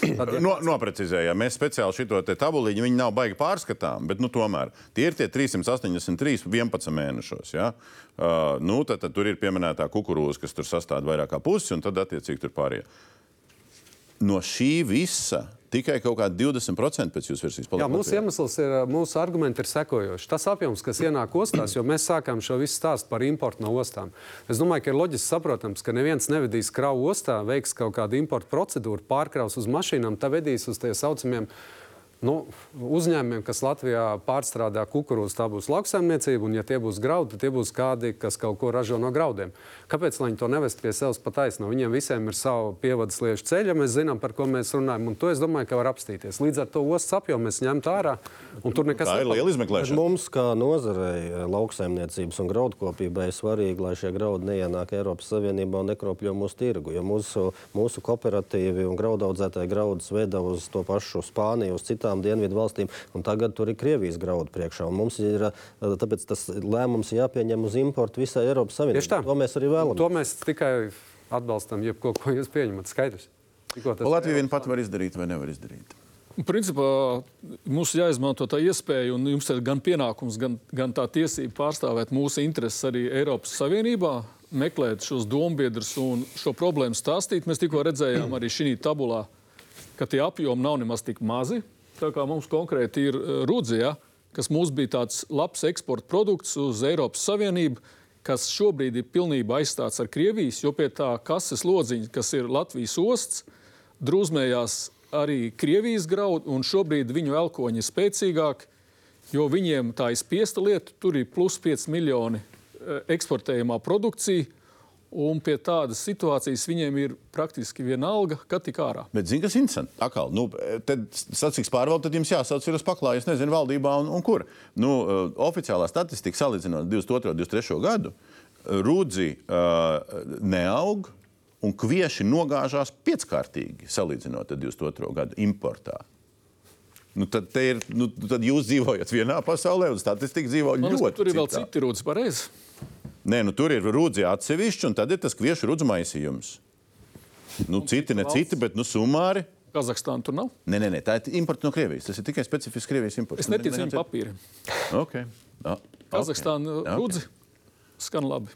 Tad, ja No, noprecizējām. Mēs speciāli šo tabuliņu, viņi nav baigi pārskatām, bet nu, tomēr tie ir tie 383, 11 mēnešos. Ja? Uh, nu, tad, tad tur ir pieminētā kukurūza, kas tur sastāv vairāk kā pusi, un tad attiecīgi tur pārējie. No šī visa tikai kaut kādi 20% pēc jūsu versijas Jā, paliek. mūsu iemesls ir, mūsu argumenti ir sekojoši. Tas apjoms, kas ienāk ostās, jo mēs sākām šo visu stāstu par importu no ostām. Es domāju, ka ir loģiski saprotams, ka neviens nevedīs kravu ostā, veiks kaut kādu importu procedūru, pārkraus uz mašīnām, tā vedīs uz tie saucamiem. Nu, uzņēmumiem, kas Latvijā pārstrādā kukurūzu, tā būs lauksaimniecība, un, ja tie būs graudi, tad tie būs kādi, kas kaut ko ražo no graudiem. Kāpēc viņi to nevest pie sevis pa taisno? Viņiem visiem ir sava pievadas liešu ceļa, mēs zinām, par ko mēs runājam, un to es domāju, ka var apstīties. Līdz ar to ostas apjomu mēs ņemtu ārā, un tur nekas Tā ir nepaliek. liela izmeklēšana. mums, kā nozarei, lauksaimniecības un graudkopībai, ir svarīgi, lai šie graudi neienāk Eiropas Savienībā un nekropļo mūsu tirgu. Jo mūsu, mūsu kooperatīvi un graudaudzētāji graudus veda uz to pašu Spāniju, uz citām dienvidu valstīm, un tagad tur ir Krievijas graudu priekšā. Un Mums ir eh, tāpēc tas lēmums jāpieņem uz importu visai Eiropas Tieši Savienībai. tā. To mēs arī vēlamies. To mēs tikai atbalstam, jebko, ko jūs pieņemat. Skaidrs. Latvija vien pat var izdarīt vai nevar izdarīt. Principā mums jāizmanto tā iespēja, un jums ir gan pienākums, gan, gan tā tiesība pārstāvēt mūsu intereses arī Eiropas Savienībā. meklēt šos dombiedrus un šo problēmu stāstīt. Mēs tikko redzējām arī šī tabulā, ka tie apjomi nav nemaz tik mazi. Tā kā mums konkrēti ir uh, Rūdzija, kas mums bija tāds labs eksporta produkts uz Eiropas Savienību, kas šobrīd ir pilnībā aizstāts ar Krievijas, jo pie tā kases lodziņa, kas ir Latvijas osts, drūzmējās arī Krievijas graudu, un šobrīd viņu elkoņi ir spēcīgāki, jo viņiem tā ir spiesta lieta, tur ir plus 5 miljoni Eh, eksportējumā produkcija. Un pie tādas situācijas viņiem ir praktiski vienalga, kad tik ārā. Bet, zini, kas ir interesanti? Akal, nu, tad statistikas pārvalde, tad jums jāsauc ir uz paklāju, es nezinu, valdībā un, un kur. Nu, uh, oficiālā statistika salīdzinot 22. un 23. gadu, rūdzi uh, neaug un kvieši nogāžās pieckārtīgi salīdzinot ar 22. gadu importā. Nu, tad, ir, nu, tad jūs dzīvojat vienā pasaulē, un statistika dzīvo Man ļoti. Tur ir vēl citi rūdzi pareizi. Nē, nu, tur ir rūdzi atsevišķi, un tad ir tas kviešu rudzu maisījums. Nu, citi, ne citi, bet nu, sumāri. Kazahstāna tur nav. Nē, nē, nē, tā ir imports no Krievijas. Tas ir tikai specifisks Krievijas imports. Es neticu viņam papīram. Okay. No. Kazahstāna Ok. rudzi skan labi.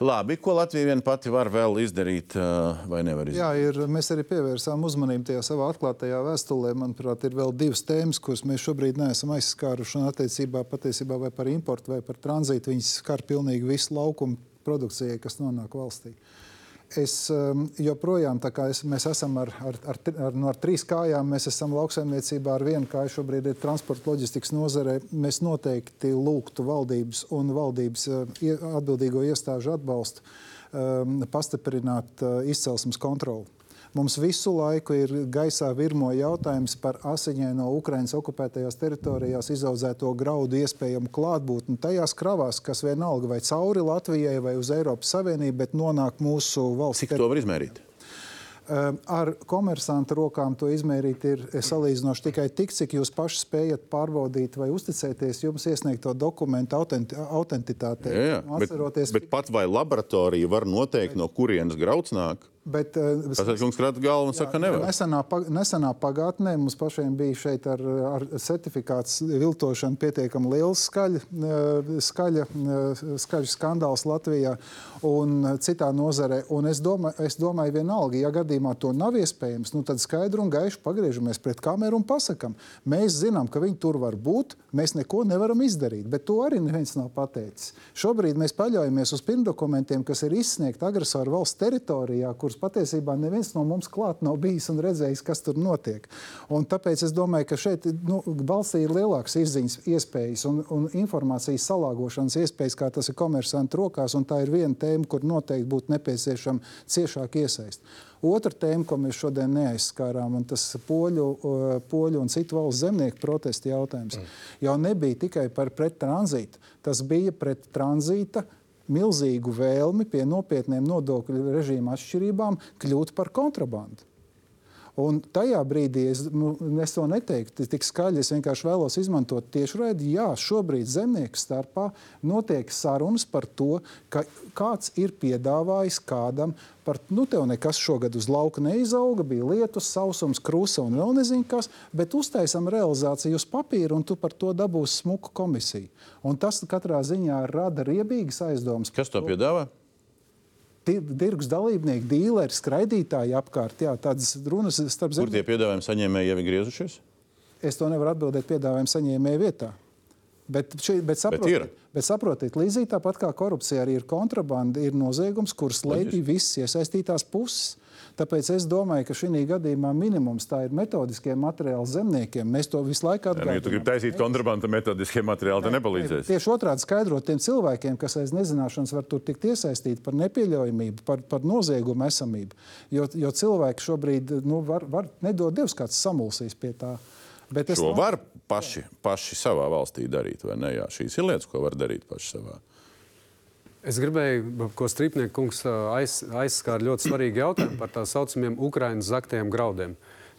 Labi, ko Latvija vien pati var vēl izdarīt ā, vai nevar izdarīt? Jā, ir, mēs arī pievērsām uzmanību tajā savā atklātajā vēstulē. Manuprāt, ir vēl divas tēmas, kuras mēs šobrīd neesam aizskāruši. Un attiecībā patiesībā vai par importu vai par tranzītu viņas skar pilnīgi visu laukumu produkcijai, kas nonāk valstī. Es um, joprojām, tā kā es, mēs esam ar, ar, ar, ar, no ar trīs kājām, mēs esam lauksaimniecībā ar vienu kāju, šobrīd ir transporta loģistikas nozare. Mēs noteikti lūgtu valdības un valdības uh, atbildīgo iestāžu atbalstu um, pastiprināt uh, izcelsmes kontroli. Mums visu laiku ir gaisā virmo jautājums par asiņaino Ukraiņas okupētajās teritorijās izaudzēto graudu iespējamu klātbūtni tajās kravās, kas vienalga vai cauri Latvijai vai uz Eiropas Savienību, bet nonāk mūsu valsts Cik to var izmērīt? Um, Ar komersantu rokām to izmērīt ir salīdzinoši tikai tik, cik jūs paši spējat pārbaudīt vai uzticēties jums iesniegto dokumentu autenti autentitātei. Jā, jā. Bet, Atceroties, bet pat vai laboratorija var noteikt, no kurienes grauds nāk? Bet, uh, kungs krata galvu un saka, ka nevar. Nesenā, nesenā pagātnē mums pašiem bija šeit ar, ar certifikāts viltošanu pietiekami liels skaļa, eh, skaļa, eh, skaļš skandāls Latvijā un citā nozarē. Un es, domāju, es domāju, vienalga, ja gadījumā to nav iespējams, nu tad skaidri un gaiši pagriežamies pret kameru un pasakam, mēs zinām, ka viņi tur var būt, mēs neko nevaram izdarīt, bet to arī neviens nav pateicis. Šobrīd mēs paļaujamies uz pirmdokumentiem, kas ir izsniegti agresoru valsts teritorijā, kuras patiesībā neviens no mums klāt nav bijis un redzējis, kas tur notiek. Un tāpēc es domāju, ka šeit nu, valstī ir lielākas izziņas iespējas un, un informācijas salāgošanas iespējas, kā tas ir komersantu rokās, un tā ir viena tēma, kur noteikti būtu nepieciešama ciešāka iesaist. Otra tēma, ko mēs šodien neaizskārām, un tas poļu, poļu un citu valstu zemnieku protesta jautājums, mm. jau nebija tikai par prettranzītu. Tas bija pret tranzīta milzīgu vēlmi pie nopietniem nodokļu režīma atšķirībām kļūt par kontrabandu. Un tajā brīdī es, nu, es to neteiktu tik skaļi. Es vienkārši vēlos izmantot tiešraidi. Jā, šobrīd zemnieku starpā notiek sarunas par to, ka kāds ir piedāvājis kādam par, nu, tev nekas šogad uz lauka neizauga, bija lietus, sausums, krusa un vēl nezinu kas, bet uztaisam realizāciju uz papīra, un tu par to dabūsi smuku komisiju. Un tas katrā ziņā rada riebīgas aizdomas. Kas to piedāvā? Ti- Tirgus dalībnieki, dīleri, skraidītāji apkārt. Jā, tādas runas starp Kur tie piedāvājumi saņēmēji jau ir griezušies? Es to nevaru atbildēt piedāvājumu saņēmēju vietā. Bet, šī, bet, Bet saprotiet, ir. bet saprotiet, līdzīgi tāpat kā korupcija, arī ir kontrabanda, ir noziegums, kurš slēpj visas iesaistītās puses. Tāpēc es domāju, ka šī gadījumā minimums tā ir metodiskie materiāli zemniekiem. Mēs to visu laiku Ja, nu, ja tu gribi atgādājam. taisīt kontrabandu, metodiskie materiāli, tad nepalīdzēs. Tieši otrādi skaidrot tiem cilvēkiem, kas aiz nezināšanas var tur tikt iesaistīti par nepieļaujamību, par, par noziegumu esamību. Jo, jo cilvēki šobrīd nu, var, var nedod Dievs, kāds samulsīs pie tā. Bet es Šo domāju- var paši, paši savā valstī darīt, vai ne? Jā, šīs ir lietas, ko var darīt paši savā. Es gribēju, ko Strīpnieks kungs aiz, aizskāra ļoti svarīgu jautājumu par tā saucamiem Ukraiņas zaktiem graudiem.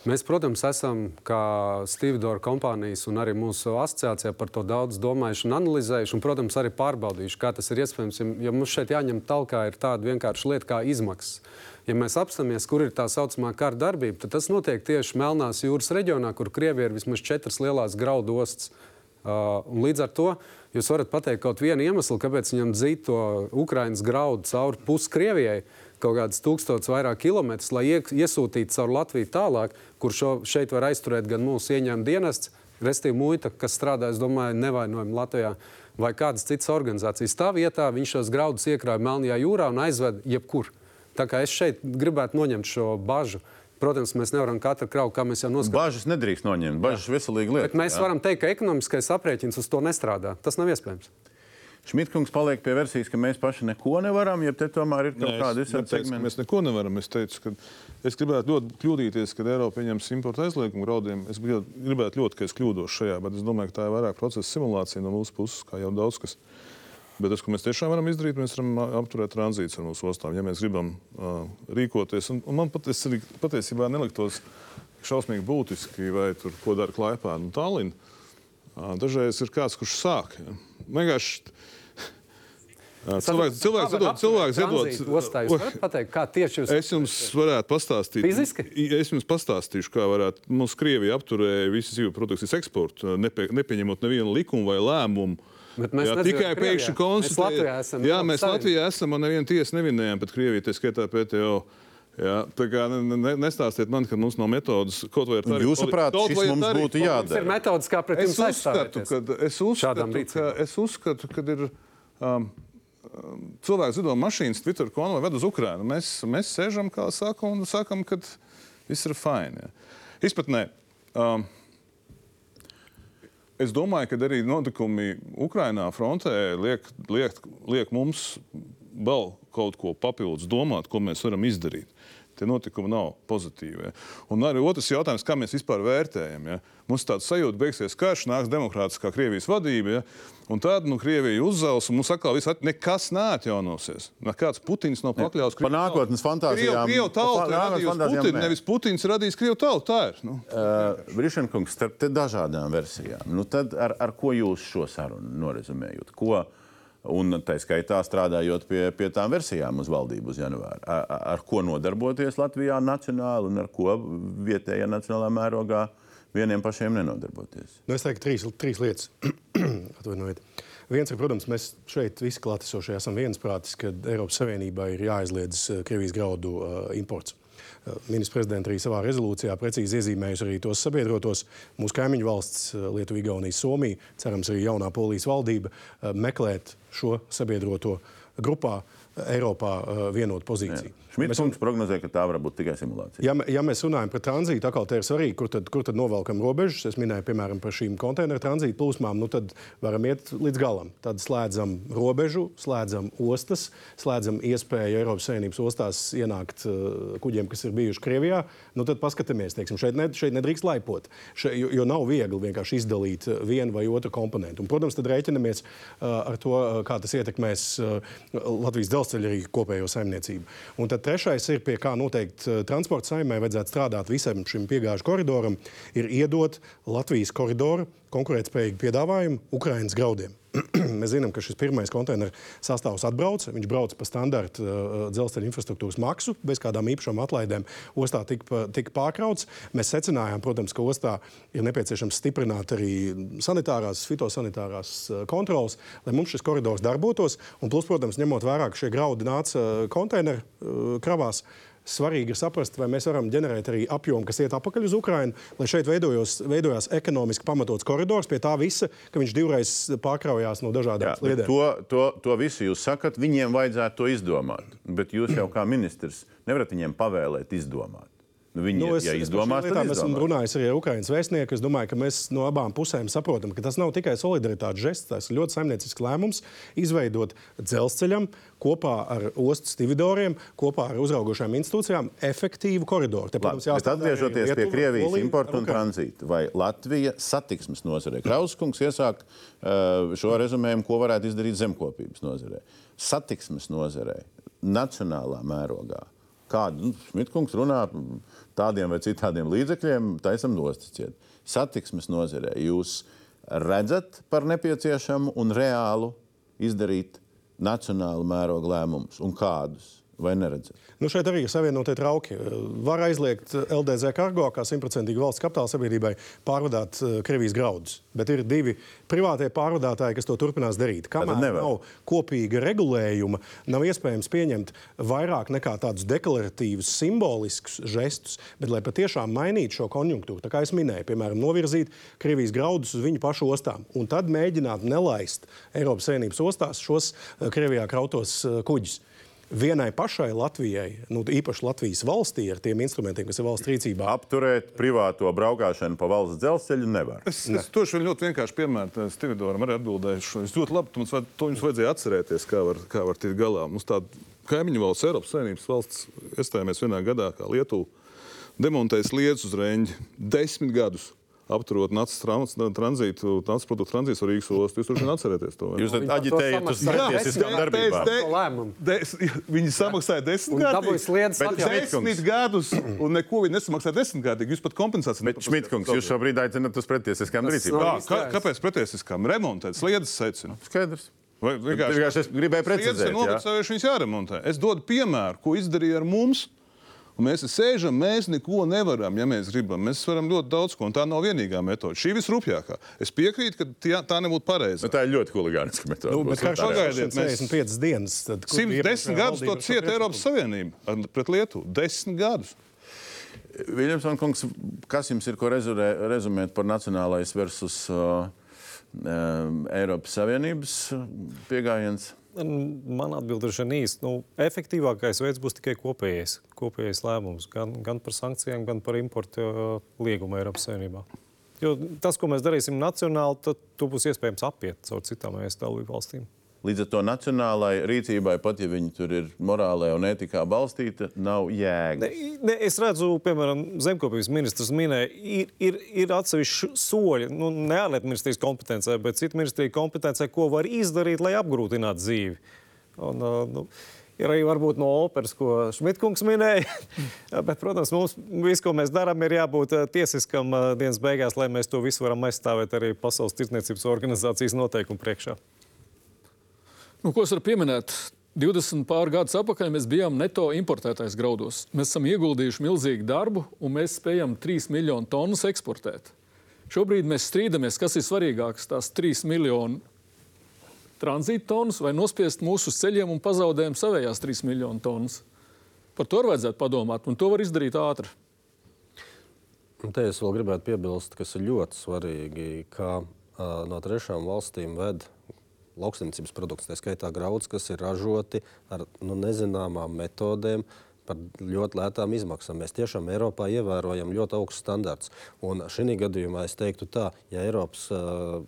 Mēs, protams, esam kā Stevedora kompānijas un arī mūsu asociācijā par to daudz domājuši un analizējuši, un, protams, arī pārbaudījuši, kā tas ir iespējams. Jo, jo mums šeit jāņem talkā ir tāda vienkārša lieta kā izmaksas. Ja mēs apstāmies, kur ir tā saucamā kara darbība, tad tas notiek tieši Melnās jūras reģionā, kur Krievija ir vismaz četras lielās graudu ostas. Uh, līdz ar to jūs varat pateikt kaut vienu iemeslu, kāpēc viņam dzīt to Ukraiņas graudu cauri pusi Krievijai. Kaut kādas tūkstotis vairāk kilometrus, lai iesūtītu caur Latviju tālāk, kur šo, šeit var aizturēt gan mūsu ieņēmuma dienests, respektīvi muita, kas strādā, es domāju, nevainojami Latvijā, vai kādas citas organizācijas. Tā vietā viņš šos graudus iekrāja Melnajā jūrā un aizved jebkur. Tā kā es šeit gribētu noņemt šo bažu. Protams, mēs nevaram katru kravu, kā mēs jau noskaidrojām. Bažas nedrīkst noņemt. Bažas ir veselīga lieta. Bet mēs jā. varam teikt, ka ekonomiskais aprēķins uz to nestrādā. Tas nav iespējams. Šmitkungs paliek pie versijas, ka mēs paši neko nevaram, ja te tomēr ir kaut Nē, kāda izsaka mēs neko nevaram. Es teicu, ka es gribētu ļoti kļūdīties, kad Eiropa pieņems importu aizliegumu graudiem. Es gribētu, gribētu ļoti, ka es kļūdos šajā, bet es domāju, ka tā ir vairāk procesa simulācija no mūsu puses, kā jau daudz kas. Bet tas, ko mēs tiešām varam izdarīt, mēs varam ā, apturēt tranzītus ar mūsu ostām, ja mēs gribam uh, rīkoties. Un, un man paties, patiesībā neliktos šausmīgi būtiski, vai tur ko dara Klaipēda un Tallinn. Uh, dažreiz ir kāds, kurš sāk. Ja. Vienkārši uh, cilvēks, cilvēks iedod, cilvēks iedod. Ostā jūs varat pateikt, kā tieši jūs Es jums varētu pastāstīt, Fiziski? Es jums pastāstīšu, kā varētu. Mums Krievija apturēja visu zīvu produkcijas eksportu, nepie, nepieņemot nevienu likumu vai lēmumu. Bet mēs jā, tikai pēkšņi Mēs konstatējām, Latvijā esam Jā, Eiropas mēs. Latvijā esam un nevienu tiesu nevinējām pret Krieviju, tā skaitā PTO. Jā, tā kā ne, ne, nestāstiet man, ka mums nav metodas kaut vai ar tādu. Jūsuprāt, šis mums būtu Mums ir jādara. metodas, kā pret Es jums ka, es, uzskatu, ka, es uzskatu, ka ir um, um, cilvēks zido mašīnas, Twitter konvoju ved uz Ukrajinu. Mēs, mēs sēžam, kā saka, un sakam, ka viss ir fini. Ja. Izpratnē. Um, Es domāju, ka arī notikumi Ukrajinā frontē liek, liek, liek mums vēl kaut ko papildus domāt, ko mēs varam izdarīt. Tie notikumi nav pozitīvi. Ja. Un arī otrs jautājums, kā mēs vispār vērtējam. Ja. Mums tāds sajūta, ka beigsies karš, nāks demokrātiskā Krievijas vadība, ja. Un tad nu, Krievija uzzels, un mums atkal viss at- nekas neatjaunosies. Nekāds Putins nav pakļauts. Pa nākotnes fantāzijām- Krievu tauta ir radījusi Putinu, nevis Putins radījis Krievu tautu. Tā ir. Nu. Uh, Brišankungs, starp te dažādām versijām. Nu, tad ar, ar ko jūs šo sarunu norezumējat? Ko, un tā skaitā strādājot pie, pie tām versijām uz valdību uz janvāru. Ar, ar- ko nodarboties Latvijā nacionāli un ar ko vietējā nacionālā mērogā vieniem pašiem nenodarboties? Nu, es teiktu, trīs, trīs lietas. Atvainojiet. Viens ir, protams, mēs šeit visi klātesošie esam viensprātis, ka Eiropas Savienībai ir jāaizliedz eh, Krievijas graudu uh, imports. Uh, Ministrs prezidents arī savā rezolūcijā precīzi iezīmējusi arī tos sabiedrotos. Mūsu kaimiņu valsts, Lietuva, Igaunija, Somija, cerams, arī jaunā polijas valdība uh, meklēt šo sabiedroto grupā Eiropā vienotu pozīciju. Šmits kungs prognozē, ka tā var būt tikai simulācija. Ja, ja mēs runājam par tranzītu, atkal te ir svarīgi, kur tad, kur tad novelkam robežas. Es minēju, piemēram, par šīm konteineru tranzītu plūsmām. Nu, tad varam iet līdz galam. Tad slēdzam robežu, slēdzam ostas, slēdzam iespēju Eiropas Savienības ostās ienākt uh, kuģiem, kas ir bijuši Krievijā. Nu, tad paskatāmies, teiksim, šeit, ne, šeit nedrīkst laipot, še, jo, jo nav viegli vienkārši izdalīt uh, vienu vai otru komponentu. Un, protams, tad rēķinamies uh, ar to, kā tas ietekmēs uh, Latvijas dzelzceļa arī kopējo saimniecību. Un tad trešais ir, pie kā noteikti uh, transporta saimē vajadzētu strādāt visam šim piegāžu koridoram, ir iedot Latvijas koridoru konkurētspējīgu piedāvājumu Ukraiņas graudiem. Mēs zinām, ka šis pirmais konteineru sastāvs atbrauc. Viņš brauc pa standarta uh, dzelzceļa infrastruktūras maksu, bez kādām īpašām atlaidēm. Ostā tika, tika pārkrauts. Mēs secinājām, protams, ka ostā ir nepieciešams stiprināt arī sanitārās, fitosanitārās uh, kontrolas, lai mums šis koridors darbotos. Un, plus, protams, ņemot vērā, ka šie graudi nāca uh, konteineru uh, kravās. Svarīgi ir saprast, vai mēs varam ģenerēt arī apjomu, kas iet atpakaļ uz Ukrajinu, lai šeit veidojos, veidojās ekonomiski pamatots koridors pie tā visa, ka viņš divreiz pārkraujās no dažādām sliedēm. to, to, to visu jūs sakat, viņiem vajadzētu to izdomāt. Bet jūs jau kā ministrs nevarat viņiem pavēlēt izdomāt. Nu, viņi, Nu, es, ja es izdomās, tad lietām esmu runājis arī ar Ukraiņas vēstnieku. Es domāju, ka mēs no abām pusēm saprotam, ka tas nav tikai solidaritātes žests, tas ir ļoti saimniecisks lēmums izveidot dzelzceļam kopā ar ostas dividoriem, kopā ar uzraugošām institūcijām efektīvu koridoru. Te, Labi, protams, arī atgriežoties pie Krievijas Polija, importa un tranzīta, vai Latvija satiksmes nozarē? Krauskungs iesāk uh, šo rezumējumu, ko varētu izdarīt zemkopības nozarē. Satiksmes nozarē, nacionālā mērogā. Kādu nu, Šmitkungs runā tādiem vai citādiem līdzekļiem, taisam nosticiet. Satiksmes nozarē jūs redzat par nepieciešamu un reālu izdarīt nacionālu mērogu lēmumus un kādus? Vai neredzēt? Nu, šeit arī ir savienotie trauki. Var aizliegt LDZ kargo kā simtprocentīgi valsts kapitāla sabiedrībai pārvadāt uh, Krievijas graudus. Bet ir divi privātie pārvadātāji, kas to turpinās darīt. Kamēr nav kopīga regulējuma, nav iespējams pieņemt vairāk nekā tādus deklaratīvus, simboliskus žestus, bet lai patiešām mainītu šo konjunktūru, tā kā es minēju, piemēram, novirzīt Krievijas graudus uz viņu pašu ostām un tad mēģināt nelaist Eiropas Savienības ostās šos Krievijā krautos kuģus vienai pašai Latvijai, nu, īpaši Latvijas valstī, ar tiem instrumentiem, kas ir valsts rīcībā. Apturēt privāto braukšanu pa valsts dzelzceļu nevar. Es, es to šodien ļoti vienkārši piemēru. Stividoram arī atbildēšu. Es ļoti labi, mums, vajad, to jums vajadzēja atcerēties, kā var, kā var tikt galā. Mums tāda kaimiņu valsts, Eiropas Savienības valsts, iestājāmies vienā gadā, kā Lietuva, demontēja sliedus uz reņģi desmit gadus apturot nācis tranzītu, nācis produktu tranzītu uz Rīgas ostu. Jūs droši vien atcerieties to. Jūs aģitējat uz Te- darbībām. viņi samaksāja desmit atjaunojumu. desmit gadus, un neko viņi nesamaksāja desmitgadīgi. Jūs pat kompensāciju Bet, Šmitkungs, jūs šobrīd aicināt uz pretiesiskām rīcībām. Kā, kā, kāpēc pretiesiskām remontēt? Sliedas secina. Skaidrs. Vai Vienkārši es gribēju precizēt, Sliedas ir novecojušas, viņas jāremontē. Es dodu piemēru, ko izdarīja ar mums. Un mēs sēžam, mēs neko nevaram, ja mēs gribam. Mēs varam ļoti daudz ko, un tā nav vienīgā metode. Šī visrupjākā. Es piekrītu, ka tie, tā nebūtu pareiza. Bet tā ir ļoti huligāniska metode. Nu, bet ir. pagaidiet, mēs- 65 dienas. Tad, kur bija 110 iepriekšējā gadus to cieta Eiropas? Savienība ar- pret Lietuvu. 10 gadus. Viljams Kungs, kas jums ir ko rezurē, rezumēt par nacionālais versus uh, um, Eiropas Savienības pieejams? Man atbild ir īsti. Nu, efektīvākais veids būs tikai kopējais, kopējais lēmums gan, gan par sankcijām, gan par importu uh, liegumu Eiropas Savienībā. Jo tas, ko mēs darīsim nacionāli, tad to būs iespējams apiet caur citām ES dalību valstīm. Līdz ar to nacionālai rīcībai, pat ja viņi tur ir morālē un ētikā balstīta, nav jēga. Ne, ne, es redzu, piemēram, zemkopības ministrs minēja, ir, ir, ir atsevišķi soļi, nu, ne ārlietu ministrijas kompetencē, bet citu ministriju kompetencē, ko var izdarīt, lai apgrūtinātu dzīvi. Un, uh, nu, ir arī varbūt no operas, ko Šmitkungs minēja. bet, protams, mums viss, ko mēs darām, ir jābūt uh, tiesiskam uh, dienas beigās, lai mēs to visu varam aizstāvēt arī Pasaules tirdzniecības organizācijas noteikumu priekšā. Nu, ko es varu pieminēt? 20 pār gadus atpakaļ mēs bijām neto importētājs graudos. Mēs esam ieguldījuši milzīgu darbu, un mēs spējam 3 miljonu tonnas eksportēt. Šobrīd mēs strīdamies, kas ir svarīgāks - tās 3 miljonu tranzīta tonnas vai nospiest mūsu ceļiem un pazaudējam savējās 3 miljonu tonnas. Par to vajadzētu padomāt, un to var izdarīt ātri. Un te es vēl gribētu piebilst, kas ir ļoti svarīgi, ka uh, no trešām valstīm ved lauksaimniecības produkts, tā skaitā grauds, kas ir ražoti ar nu, nezināmām metodēm. Par ļoti lētām izmaksām. Mēs tiešām Eiropā ievērojam ļoti augstus standartus. Un šī gadījumā es teiktu, tā, ja Eiropas uh,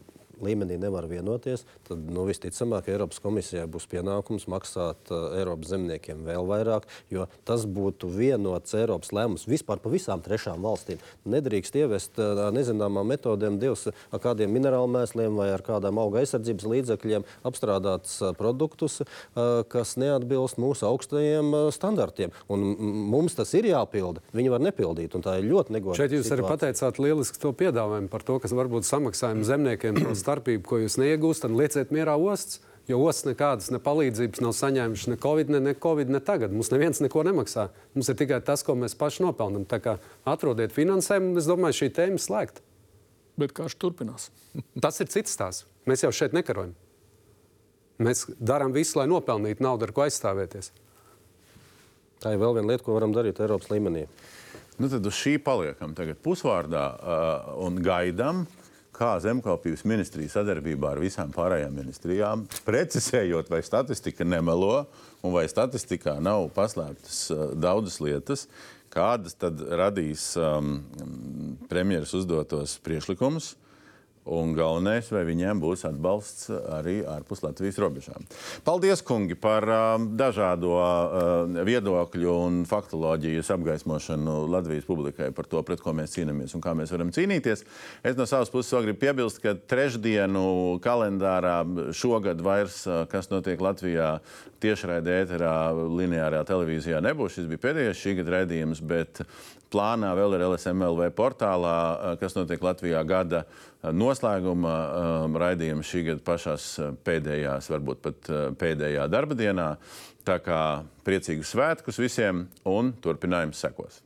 līmenī nevar vienoties, tad nu, visticamāk Eiropas komisijai būs pienākums maksāt uh, Eiropas zemniekiem vēl vairāk, jo tas būtu vienots Eiropas lēmums vispār par visām trešām valstīm. Nedrīkst ievest uh, nezināmām metodēm, divas, ar kādiem minerālu mēsliem vai ar kādām auga aizsardzības līdzekļiem apstrādātus uh, produktus, uh, kas neatbilst mūsu augstajiem uh, standartiem. Un mums tas ir jāpilda. Viņi var nepildīt, un tā ir ļoti negodīga. Šeit jūs arī pateicāt lieliski to piedāvājumu par to, kas varbūt samaksājumi zemniekiem starpību, ko jūs neiegūstat, lieciet mierā ostas. Jo ostas nekādas ne palīdzības nav saņēmušas ne Covid, ne, ne Covid, ne tagad. Mums neviens neko nemaksā. Mums ir tikai tas, ko mēs paši nopelnām. Tā kā atrodiet finansējumu, es domāju, šī tēma slēgta. Bet kā šis turpinās? Tas ir cits stāsts. Mēs jau šeit nekarojam. Mēs darām visu, lai nopelnītu naudu, ar ko aizstāvēties. Tā ir vēl viena lieta, ko varam darīt Eiropas līmenī. Nu, tad uz šī paliekam tagad pusvārdā uh, un gaidām, kā zemkopības ministrija sadarbībā ar visām pārējām ministrijām, precizējot, vai statistika nemelo un vai statistikā nav paslēptas uh, daudzas lietas, kādas tad radīs um, premjeras uzdotos priekšlikumus. Un galvenais, vai viņiem būs atbalsts arī ārpus Latvijas robežām. Paldies, kungi, par uh, dažādo uh, viedokļu un faktoloģijas apgaismošanu Latvijas publikai par to, pret ko mēs cīnāmies un kā mēs varam cīnīties. Es no savas puses vēl gribu piebilst, ka trešdienu kalendārā šogad vairs, uh, kas notiek Latvijā, tiešraidē ēterā, lineārā televīzijā nebūs. Šis bija pēdējais šī gada raidījums, bet plānā vēl ir LSMLV portālā, uh, kas notiek Latvijā gada noslēguma um, raidījuma šī gada pašās pēdējās, varbūt pat pēdējā darba dienā. Tā kā priecīgus svētkus visiem un turpinājums sekos.